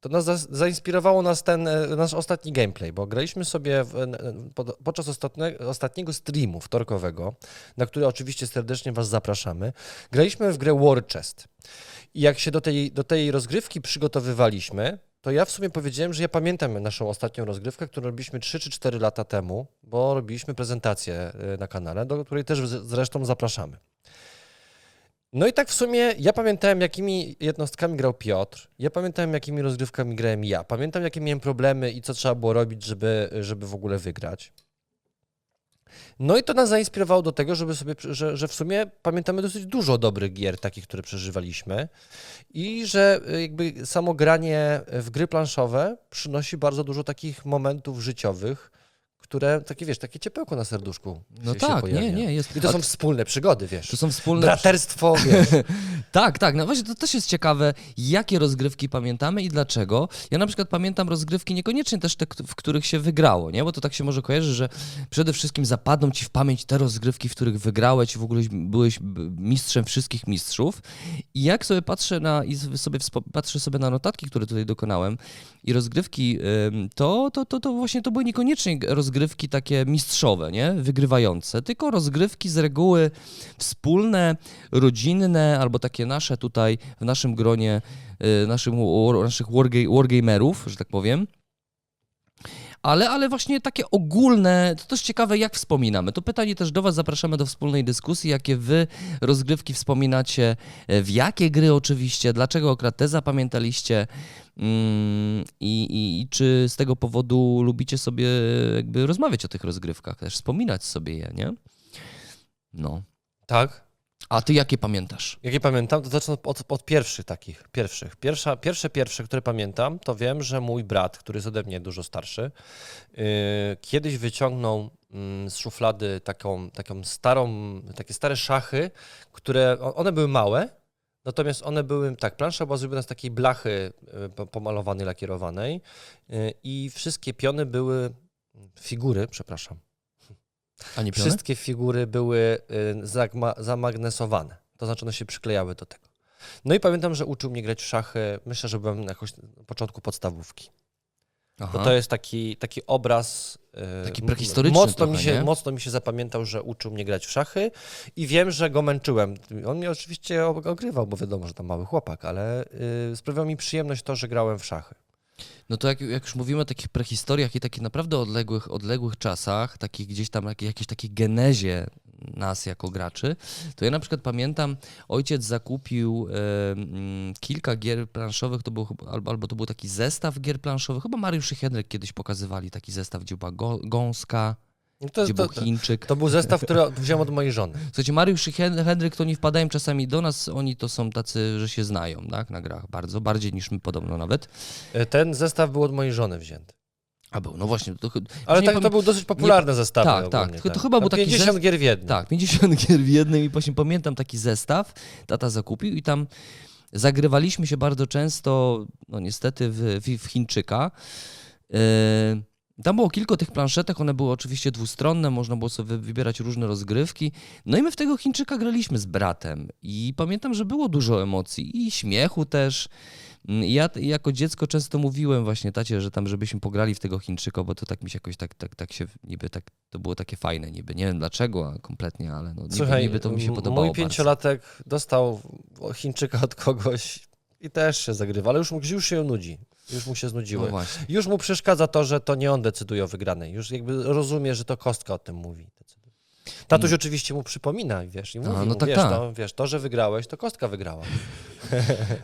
To nas za, zainspirowało nas ten e, nasz ostatni gameplay, bo graliśmy sobie w, podczas ostatnie, ostatniego streamu wtorkowego, na który oczywiście serdecznie Was zapraszamy. Graliśmy w grę War Chest. I jak się do tej, do tej rozgrywki przygotowywaliśmy, to ja w sumie powiedziałem, że ja pamiętam naszą ostatnią rozgrywkę, którą robiliśmy 3 czy 4 lata temu, bo robiliśmy prezentację e, na kanale, do której też zresztą zapraszamy. No i tak w sumie ja pamiętałem, jakimi jednostkami grał Piotr, ja pamiętałem, jakimi rozgrywkami grałem ja, pamiętam, jakie miałem problemy i co trzeba było robić, żeby, żeby w ogóle wygrać. No i to nas zainspirowało do tego, żeby sobie, że, że w sumie pamiętamy dosyć dużo dobrych gier, takich, które przeżywaliśmy. I że y, jakby samo granie w gry planszowe przynosi bardzo dużo takich momentów życiowych, które, takie wiesz, takie ciepełko na serduszku No się, tak, się nie, nie, jest. I to są wspólne przygody, wiesz. to są wspólne. Braterstwo, wiesz. Tak, tak. No właśnie to też jest ciekawe, jakie rozgrywki pamiętamy i dlaczego. Ja na przykład pamiętam rozgrywki niekoniecznie też te, w których się wygrało, nie? Bo to tak się może kojarzy, że przede wszystkim zapadną ci w pamięć te rozgrywki, w których wygrałeś i w ogóle byłeś mistrzem wszystkich mistrzów. I jak sobie patrzę na i sobie patrzę sobie na notatki, które tutaj dokonałem i rozgrywki, to, to, to, to właśnie to były niekoniecznie rozgrywki rozgrywki takie mistrzowe, nie? Wygrywające, tylko rozgrywki z reguły wspólne, rodzinne, albo takie nasze tutaj w naszym gronie, y, naszym, naszych warga- wargamerów, że tak powiem. Ale, ale właśnie takie ogólne, to też ciekawe, jak wspominamy. To pytanie też do Was, zapraszamy do wspólnej dyskusji, jakie Wy rozgrywki wspominacie, w jakie gry oczywiście, dlaczego akurat te zapamiętaliście i, i, i czy z tego powodu lubicie sobie jakby rozmawiać o tych rozgrywkach, też wspominać sobie je, nie? No. Tak. A Ty jakie pamiętasz? Jak je pamiętam, to zacznę od, od pierwszych takich, pierwszych. Pierwsza, pierwsze, pierwsze, które pamiętam, to wiem, że mój brat, który jest ode mnie dużo starszy, yy, kiedyś wyciągnął mm, z szuflady taką, taką starą, takie stare szachy, które, one były małe, natomiast one były, tak, plansza była zrobiona z takiej blachy po- pomalowanej, lakierowanej yy, i wszystkie piony były, figury, przepraszam, A nie piony? Wszystkie figury były zagma- zamagnesowane. To znaczy one się przyklejały do tego. No i pamiętam, że uczył mnie grać w szachy. Myślę, że byłem na początku podstawówki. Aha. Bo to jest taki, taki obraz. y, Taki prehistoryczny Mocno, mi trochę, się, nie? mocno mi się zapamiętał, że uczył mnie grać w szachy i wiem, że go męczyłem. On mnie oczywiście og- ogrywał, bo wiadomo, że tam mały chłopak, ale y, sprawiało mi przyjemność to, że grałem w szachy. No to jak, jak już mówimy o takich prehistoriach i takich naprawdę odległych, odległych czasach, takich gdzieś tam jak, jakiejś takiej genezie nas jako graczy, to ja na przykład pamiętam, ojciec zakupił e, mm, kilka gier planszowych, to był, albo, albo to był taki zestaw gier planszowych, chyba Mariusz i Henryk kiedyś pokazywali taki zestaw, gdzie była go, gąska, No to, gdzie to, był to, Chińczyk. to był zestaw, który wziąłem od mojej żony. Słuchajcie, Mariusz i Hen- Henryk to nie wpadają czasami do nas, oni to są tacy, że się znają, tak, na grach bardzo, bardziej niż my podobno nawet. Y, Ten zestaw był od mojej żony wzięty. A był, no właśnie. To, Ale tak, to był dosyć popularny zestaw. tak, tak. To- to chyba był taki 50 zes- gier w jednym. Tak, 50 gier w jednym i właśnie pamiętam taki zestaw, tata zakupił i tam zagrywaliśmy się bardzo często, no niestety w, w, Chińczyka. Yy, tam było kilka tych planszetek, one były oczywiście dwustronne, można było sobie wy- wybierać różne rozgrywki. No i my w tego Chińczyka graliśmy z bratem i pamiętam, że było dużo emocji i śmiechu też. Mm, Ja jako dziecko często mówiłem właśnie tacie, że tam żebyśmy pograli w tego Chińczyka, bo to tak mi się jakoś tak, tak, tak się niby tak, to było takie fajne niby. Nie wiem dlaczego a kompletnie, ale no, niby, Słuchaj, niby to mi się podobało mój bardzo. pięciolatek dostał Chińczyka od kogoś i też się zagrywa, ale już, mu- już się nudzi. Już mu się No znudziły. właśnie. Już mu przeszkadza to, że to nie on decyduje o wygranej. Już jakby rozumie, że to kostka o tym mówi. decyduje. Tatuś No. oczywiście mu przypomina, wiesz, i mówi no mu, tak, wiesz, tak. To, wiesz, to, że wygrałeś, to kostka wygrała.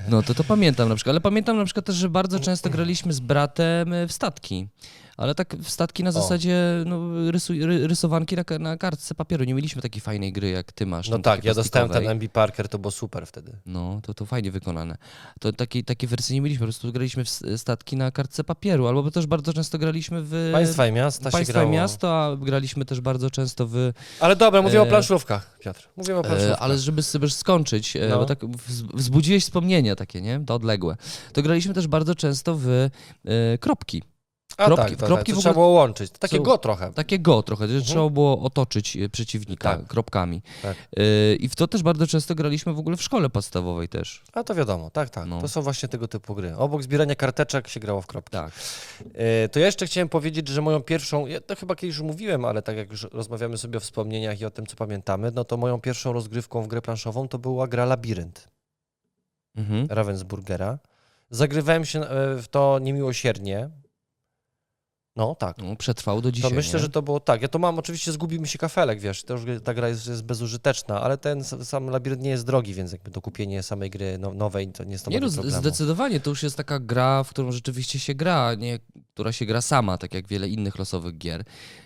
No to to pamiętam na przykład, ale pamiętam na przykład też, że bardzo często graliśmy z bratem e, w statki. Ale tak statki na zasadzie no, rysu, ry, rysowanki na, na kartce papieru. Nie mieliśmy takiej fajnej gry, jak ty masz. No tam tak, ja dostałem ten. MB Parker, to było super wtedy. No, to, to fajnie wykonane. To takiej, takiej wersji nie mieliśmy, po prostu graliśmy w statki na kartce papieru, albo też bardzo często graliśmy w Państwa i miasta się państwa grało. miasto, a graliśmy też bardzo często w... Ale dobra, mówię o E, planszówkach, Piotr. Mówimy o planszówkach. E, ale żeby sobie skończyć, e, No. bo tak wz- wzbudziłeś wspomnienia takie, nie? To odległe. To graliśmy też bardzo często w e, kropki. A kropki- tak, to, kropki tak, trzeba było łączyć. Takie są- go trochę. Takie go trochę, że Mhm. trzeba było otoczyć e, przeciwnika Tak. kropkami. Tak. E, I w to też bardzo często graliśmy w ogóle w szkole podstawowej też. A to wiadomo, tak, tak. No. To są właśnie tego typu gry. Obok zbierania karteczek się grało w kropki. Tak. E, To ja jeszcze chciałem powiedzieć, że moją pierwszą, ja to chyba kiedyś już mówiłem, ale tak jak już rozmawiamy sobie o wspomnieniach i o tym, co pamiętamy, no to moją pierwszą rozgrywką w grę planszową to była gra Labirynt Mhm. Ravensburgera. Zagrywałem się w to niemiłosiernie. No tak. No, przetrwał do To dzisiaj. myślę, nie? że to było tak. Ja to mam, oczywiście zgubił mi się kafelek, wiesz, to już ta gra jest, jest bezużyteczna, ale ten sam labirynt nie jest drogi, więc jakby dokupienie samej gry no, nowej to nie stanowi Nie no, zdecydowanie to już jest taka gra, w którą rzeczywiście się gra, nie, która się gra sama, tak jak wiele innych losowych gier.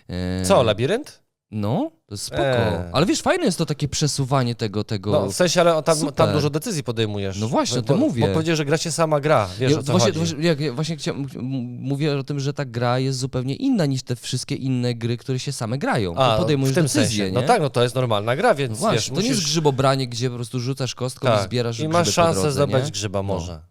E, Co, labirynt? No, spoko. Eee. Ale wiesz, fajne jest to takie przesuwanie tego, tego... No, w sensie, ale tam, Super. tam dużo decyzji podejmujesz. No właśnie, o bo, tym mówię. Bo powiedziałeś, że gra się sama gra, wiesz Ja o co właśnie, chodzi. właśnie, jak, ja właśnie chciałem, mówię o tym, że ta gra jest zupełnie inna niż te wszystkie inne gry, które się same grają. A, to podejmujesz w tym decyzję, sensie. nie? No tak, no to jest normalna gra, więc No właśnie, wiesz, to nie jest musisz... grzybobranie, gdzie po prostu rzucasz kostką i tak, zbierasz I grzyby masz po szansę drodze, zdobyć grzyba może.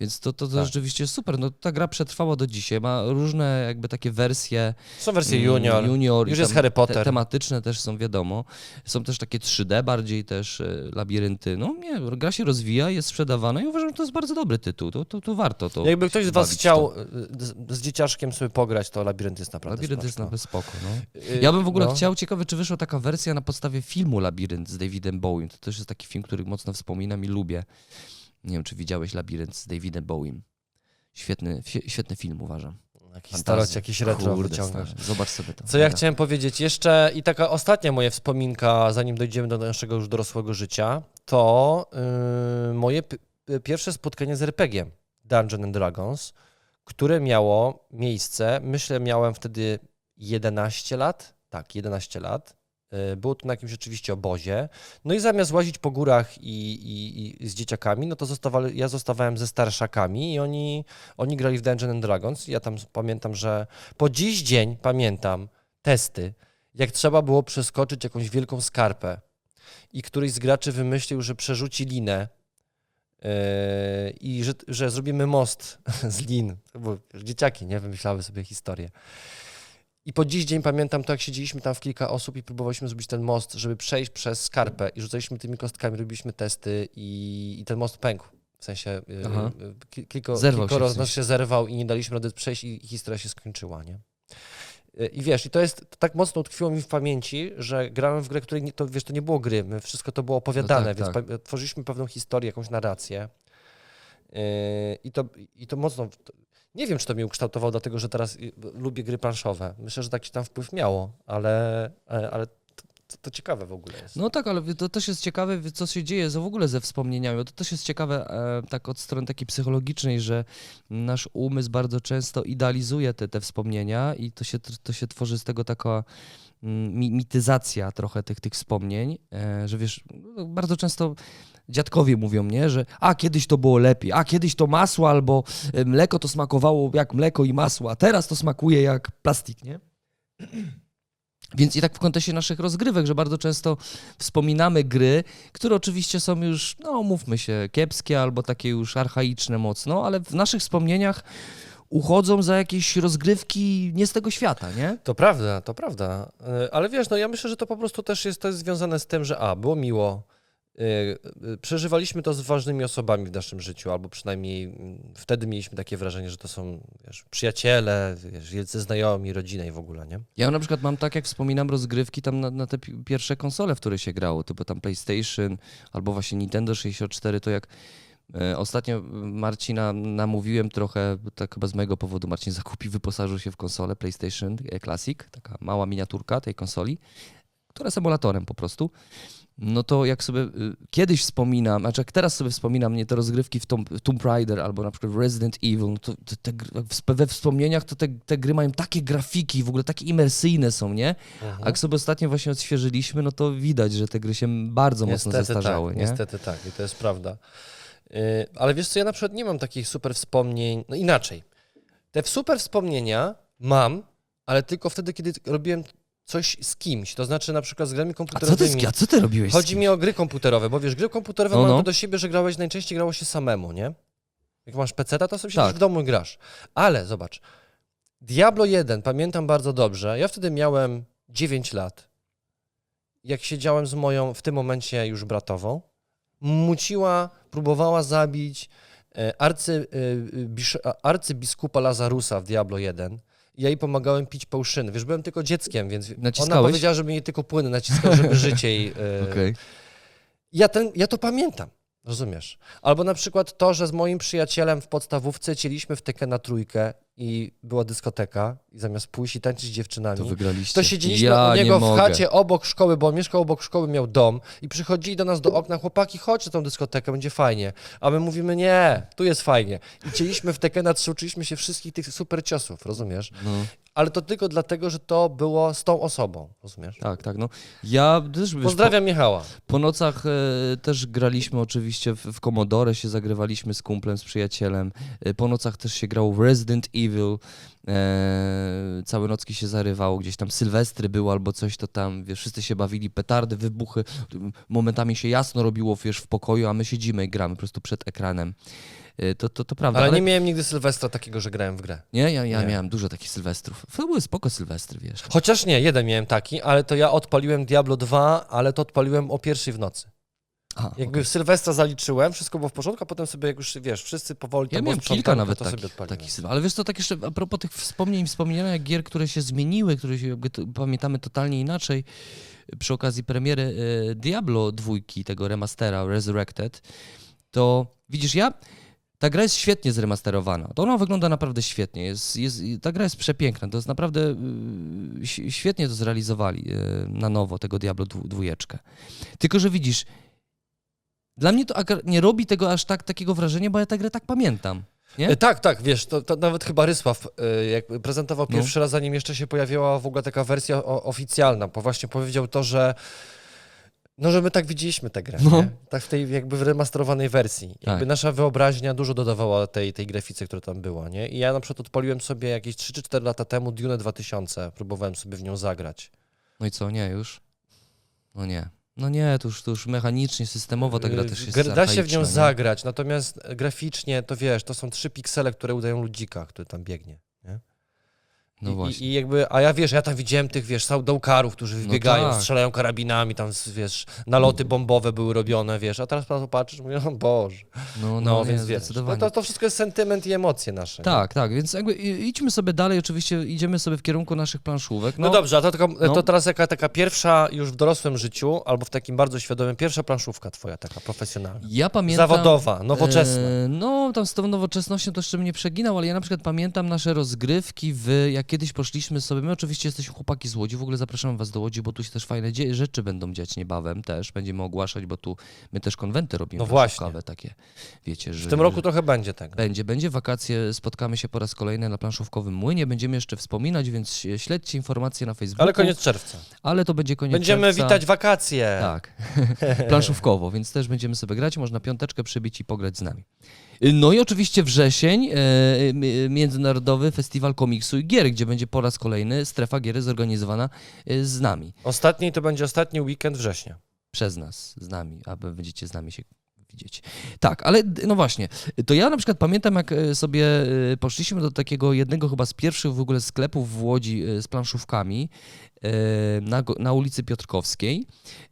Więc to, to, to Tak. rzeczywiście super. No, ta gra przetrwała do dzisiaj, ma różne jakby takie wersje. Są wersje mm, junior, junior i już jest Harry Potter. Te, tematyczne też są, wiadomo. Są też takie 3D bardziej też, e, labirynty. No nie, gra się rozwija, jest sprzedawana i uważam, że to jest bardzo dobry tytuł. To, to, to warto to Jakby ktoś z was chciał to. y, z, z dzieciaszkiem sobie pograć, to Labirynt jest naprawdę Labirynt jest smaczny. nawet spoko, no. Y, Ja bym w ogóle no. chciał, ciekawe, czy wyszła taka wersja na podstawie filmu Labirynt z Davidem Bowiem. To też jest taki film, który mocno wspominam i lubię. Nie wiem, czy widziałeś Labirynt z Davidem Bowiem. Świetny, świetny film, uważam. Jakiś starość, jakiś retro Kurde, wyciągasz. stary, Zobacz sobie to. Co ja chciałem powiedzieć jeszcze i taka ostatnia moja wspominka, zanim dojdziemy do naszego już dorosłego życia, to yy, moje p- pierwsze spotkanie z RPG-iem Dungeon and Dragons, które miało miejsce, myślę miałem wtedy 11 lat, tak, 11 lat. Yy, Było to na jakimś rzeczywiście obozie. No i zamiast łazić po górach i, i, i z dzieciakami, no to zostawali, ja zostawałem ze starszakami i oni, oni grali w Dungeon and Dragons. Ja tam pamiętam, że po dziś dzień pamiętam testy, jak trzeba było przeskoczyć jakąś wielką skarpę i któryś z graczy wymyślił, że przerzuci linę yy, i że, że zrobimy most z lin. Wiesz, dzieciaki, nie? Wymyślały sobie historię. I po dziś dzień pamiętam to, jak siedzieliśmy tam w kilka osób i próbowaliśmy zrobić ten most, żeby przejść przez skarpę i rzucaliśmy tymi kostkami, robiliśmy testy i, i ten most pękł. W sensie Aha. kilko, Zerwał się kilkoro w z nas się zerwał i nie daliśmy rady przejść i historia się skończyła, nie? Y, I wiesz, i to jest to tak mocno utkwiło mi w pamięci, że grałem w grę, której nie, to wiesz, to nie było gry, my wszystko to było opowiadane, tak, więc tak. tworzyliśmy pewną historię, jakąś narrację. Yy, I to, I to mocno. Nie wiem, czy to mnie ukształtowało, dlatego że teraz y, lubię gry planszowe. Myślę, że taki tam wpływ miało, ale, e, ale to, to, ciekawe w ogóle jest. No tak, ale to też jest ciekawe, co się dzieje w ogóle ze wspomnieniami. To też jest ciekawe e, tak od strony takiej psychologicznej, że nasz umysł bardzo często idealizuje te, te wspomnienia i to się, to się tworzy z tego taka mityzacja trochę tych, tych wspomnień, e, że wiesz, no, bardzo często dziadkowie mówią, nie, że a kiedyś to było lepiej, a kiedyś to masło albo e, mleko to smakowało jak mleko i masło, a teraz to smakuje jak plastik, nie? Więc i tak w kontekście naszych rozgrywek, że bardzo często wspominamy gry, które oczywiście są już, no mówmy się, kiepskie albo takie już archaiczne mocno, ale w naszych wspomnieniach uchodzą za jakieś rozgrywki nie z tego świata, nie? To prawda, to prawda. E, Ale wiesz, no ja myślę, że to po prostu też jest, to jest związane z tym, że a, było miło, e, e, przeżywaliśmy to z ważnymi osobami w naszym życiu, albo przynajmniej mm, wtedy mieliśmy takie wrażenie, że to są wiesz, przyjaciele, wiesz, wielcy znajomi, rodzina i w ogóle, nie? Ja na przykład mam tak, jak wspominam, rozgrywki tam na, na te pi- pierwsze konsole, w które się grało, typu tam PlayStation albo właśnie Nintendo 64, to jak ostatnio Marcina namówiłem trochę, tak chyba z mojego powodu Marcin zakupił, wyposażył się w konsolę PlayStation e, Classic, taka mała miniaturka tej konsoli, która jest emulatorem po prostu. No to jak sobie y, kiedyś wspominam, znaczy jak teraz sobie wspominam nie te rozgrywki w Tomb, Tomb Raider albo na przykład Resident Evil, no to, to te, we wspomnieniach to te, te gry mają takie grafiki, w ogóle takie imersyjne są, nie? A jak sobie ostatnio właśnie odświeżyliśmy, no to widać, że te gry się bardzo mocno zestarzały, tak, nie? Niestety tak, i to jest prawda. Yy, ale wiesz co, ja na przykład nie mam takich super wspomnień, no inaczej. Te super wspomnienia mam, ale tylko wtedy, kiedy robiłem coś z kimś, to znaczy na przykład z grami A co, komputerowymi. ty, a co ty robiłeś? Chodzi mi o gry komputerowe, bo wiesz, gry komputerowe No, mają no. to do siebie, że grałeś, najczęściej grało się samemu, nie? Jak masz PC, to sobie Tak. siedzisz w domu i grasz. Ale zobacz, Diablo 1, pamiętam bardzo dobrze, ja wtedy miałem 9 lat. Jak siedziałem z moją, w tym momencie już bratową, muciła, próbowała zabić e, arcy, e, arcybiskupa Lazarusa w Diablo 1. Ja jej pomagałem pić pałszyny. Wiesz, byłem tylko dzieckiem, więc ona Naciskałeś? powiedziała, żeby jej tylko płyny naciskał, żeby życie jej... e, Okej. ja, ten, ja to pamiętam, rozumiesz? Albo na przykład to, że z moim przyjacielem w podstawówce cieliśmy w tekę na trójkę i była dyskoteka i zamiast pójść i tańczyć z dziewczynami, To to, wygraliście. siedzieliśmy ja u niego nie w chacie obok szkoły, bo on mieszkał obok szkoły, miał dom i przychodzili do nas do okna, chłopaki, chodź na tą dyskotekę, będzie fajnie. A my mówimy, nie, tu jest fajnie. I cieliśmy w tekę na trzy, uczyliśmy się wszystkich tych super ciosów, rozumiesz? No. Ale to tylko dlatego, że to było z tą osobą, rozumiesz? Tak, tak, no. Ja też, Pozdrawiam Michała. Po nocach e, też graliśmy oczywiście w, w Commodore, się zagrywaliśmy z kumplem, z przyjacielem. E, po nocach też się grało w Resident Evil. E, całe nocki się zarywało, gdzieś tam sylwestry było albo coś, to tam, wiesz, wszyscy się bawili, petardy, wybuchy. Momentami się jasno robiło, wiesz, w pokoju, a my siedzimy i gramy po prostu przed ekranem. Y, To, to, to prawda. Ale nie miałem nigdy Sylwestra takiego, że grałem w grę. nie, ja, ja Nie. miałem dużo takich sylwestrów. To były spoko sylwestry, wiesz. Chociaż nie, jeden miałem taki, ale to ja odpaliłem Diablo 2, ale to odpaliłem o pierwszej w nocy. Aha, Jakby w Sylwestra zaliczyłem, wszystko było w porządku, a potem sobie, jak już wiesz, wszyscy powoli Ja to miałem kilka to nawet to sobie takich, takich sylwestrów. Ale wiesz co, tak jeszcze a propos tych wspomnień, wspomnienia gier, które się zmieniły, które się to, pamiętamy totalnie inaczej. Przy okazji premiery e, Diablo dwójki, tego remastera Resurrected, to widzisz, ja ta gra jest świetnie zremasterowana. To ona wygląda naprawdę świetnie. Jest, jest, ta gra jest przepiękna. To jest naprawdę y, świetnie to zrealizowali y, na nowo, tego Diablo dwójeczkę. Tylko, że widzisz, dla mnie to nie robi tego aż tak takiego wrażenia, bo ja tę grę tak pamiętam. Nie? E, Tak, tak, wiesz, to, to nawet chyba Rysław, e, jak prezentował No. pierwszy raz, zanim jeszcze się pojawiła w ogóle taka wersja o, oficjalna, bo właśnie powiedział to, że no, że my tak widzieliśmy tę grę, No. tak w tej jakby w remasterowanej wersji. Jakby Tak. nasza wyobraźnia dużo dodawała tej, tej grafice, która tam była, nie? I ja na przykład odpaliłem sobie jakieś 3 czy 4 lata temu Dune 2000, próbowałem sobie w nią zagrać. No i co, nie już? No nie. No nie, to już, to już mechanicznie, systemowo ta gra Yy, też jest Gra- Da się w nią nie? zagrać, natomiast graficznie to wiesz, to są trzy piksele, które udają ludzika, który tam biegnie. No I, właśnie. I, jakby, a ja wiesz, ja tam widziałem tych, wiesz, saudołkarów, którzy wybiegają, tak. strzelają karabinami, tam, wiesz, naloty bombowe były robione, wiesz, a teraz pan patrzysz, mówię, o Boże. No, No, no, więc wiesz, no zdecydowanie. to, to wszystko jest sentyment i emocje nasze. nie? Tak, tak, więc jakby idźmy sobie dalej, oczywiście idziemy sobie w kierunku naszych planszówek. No, dobrze, a to, tylko, no. to teraz jaka taka pierwsza już w dorosłym życiu, albo w takim bardzo świadomym, pierwsza planszówka twoja, taka profesjonalna. Ja pamiętam... Zawodowa, nowoczesna. E, no, tam z tą nowoczesnością to jeszcze bym nie przeginał, ale ja na przykład pamiętam nasze rozgrywki w, jak kiedyś poszliśmy sobie, my oczywiście jesteśmy chłopaki z Łodzi, w ogóle zapraszamy was do Łodzi, bo tu się też fajne rzeczy będą dziać niebawem też, będziemy ogłaszać, bo tu my też konwenty robimy No właśnie. takie, wiecie, że... W tym roku trochę będzie tego. Będzie, będzie wakacje, spotkamy się po raz kolejny na planszówkowym młynie, będziemy jeszcze wspominać, więc śledźcie informacje na Facebooku. Ale koniec czerwca. Ale to będzie koniec Będziemy czerwca. witać wakacje. Tak, planszówkowo, więc też będziemy sobie grać, można piąteczkę przybić i pograć z nami. No i oczywiście wrzesień, e, m- Międzynarodowy Festiwal Komiksu i Gier, gdzie będzie po raz kolejny strefa gier zorganizowana z nami, Ostatni to będzie ostatni weekend września. przez nas, z nami, aby będziecie z nami się widzieć. Tak, ale no właśnie, to ja na przykład pamiętam, jak e, sobie e, poszliśmy do takiego jednego chyba z pierwszych w ogóle sklepów w Łodzi e, z planszówkami na, na ulicy Piotrkowskiej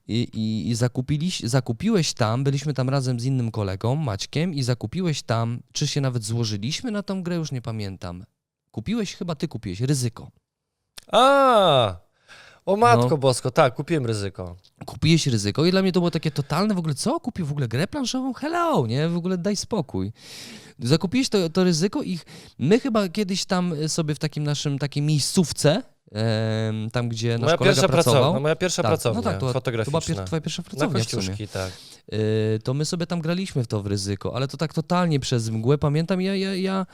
i, i, i zakupiliś, zakupiłeś tam, byliśmy tam razem z innym kolegą, Maćkiem i zakupiłeś tam, czy się nawet złożyliśmy na tą grę, już nie pamiętam. Kupiłeś, chyba ty kupiłeś, ryzyko. A! O matko No. bosko, tak, kupiłem ryzyko. kupiłeś ryzyko i dla mnie to było takie totalne w ogóle, co, kupił w ogóle grę planszową? Hello, nie, w ogóle daj spokój. Zakupiłeś to, to ryzyko i my chyba kiedyś tam sobie w takim naszym, takiej miejscówce, tam gdzie nasz Moja kolega pierwsza pracował, pracownia, moja pierwsza Tak, pracownia no tak, to- to fotograficzna. była pier- twoja pierwsza Na pracownia sumie. Kościuszki, tak. Y, to my sobie tam graliśmy w to w ryzyko, ale to tak totalnie przez mgłę. Pamiętam, ja, ja, ja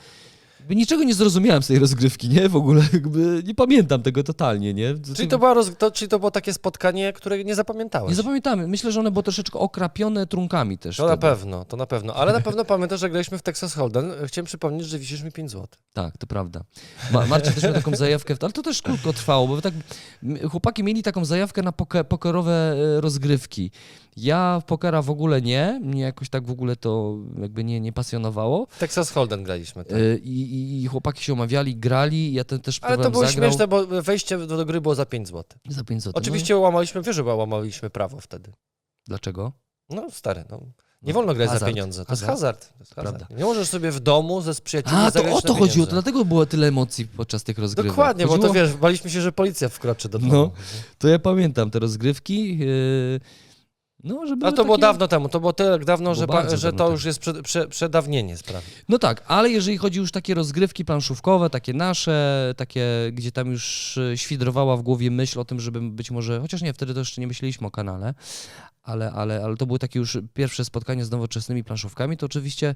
niczego nie zrozumiałem z tej rozgrywki, nie? W ogóle jakby nie pamiętam tego totalnie, nie? Czyli to, była roz... to, czyli to było takie spotkanie, które nie zapamiętałeś. Nie zapamiętamy. Myślę, że one było troszeczkę okrapione trunkami też. To na wtedy. pewno, to na pewno. Ale na pewno pamiętasz, że graliśmy w Texas Hold'em. Chciałem przypomnieć, że wisisz mi 5 zł. Tak, to prawda. Ma, Marcin też miał taką zajawkę, ale to też krótko trwało, bo tak chłopaki mieli taką zajawkę na poke, pokerowe e, rozgrywki. Ja w pokera w ogóle nie, mnie jakoś tak w ogóle to jakby nie, nie pasjonowało. Texas Hold'em graliśmy. Tak. E, I, i, I chłopaki się omawiali, grali, ja ten też Ale to było zagrał. śmieszne, bo wejście do, do gry było za 5 zł. Za 5 zł. Oczywiście łamaliśmy, wiesz, że łamaliśmy prawo wtedy. No, dlaczego? No stary, no. Nie wolno grać za Hazard. pieniądze. To Hazard. jest hazard. To jest hazard. Prawda. Nie możesz sobie w domu ze przyjaciółmi A, to o to chodziło, to dlatego było tyle emocji podczas tych rozgrywek. Dokładnie, bo to Chodziło- wiesz, baliśmy się, że policja wkroczy do domu. No. To ja pamiętam te rozgrywki. Yy, no, żeby A to było takie... dawno temu, to było tyle dawno, Było że, pa, że to już jest prze, prze, przedawnienie sprawy. No tak, ale jeżeli chodzi już takie rozgrywki planszówkowe, takie nasze, takie, gdzie tam już e, świdrowała w głowie myśl o tym, żeby być może, chociaż nie, wtedy to jeszcze nie myśleliśmy o kanale, ale, ale, ale to były takie już pierwsze spotkania z nowoczesnymi planszówkami, to oczywiście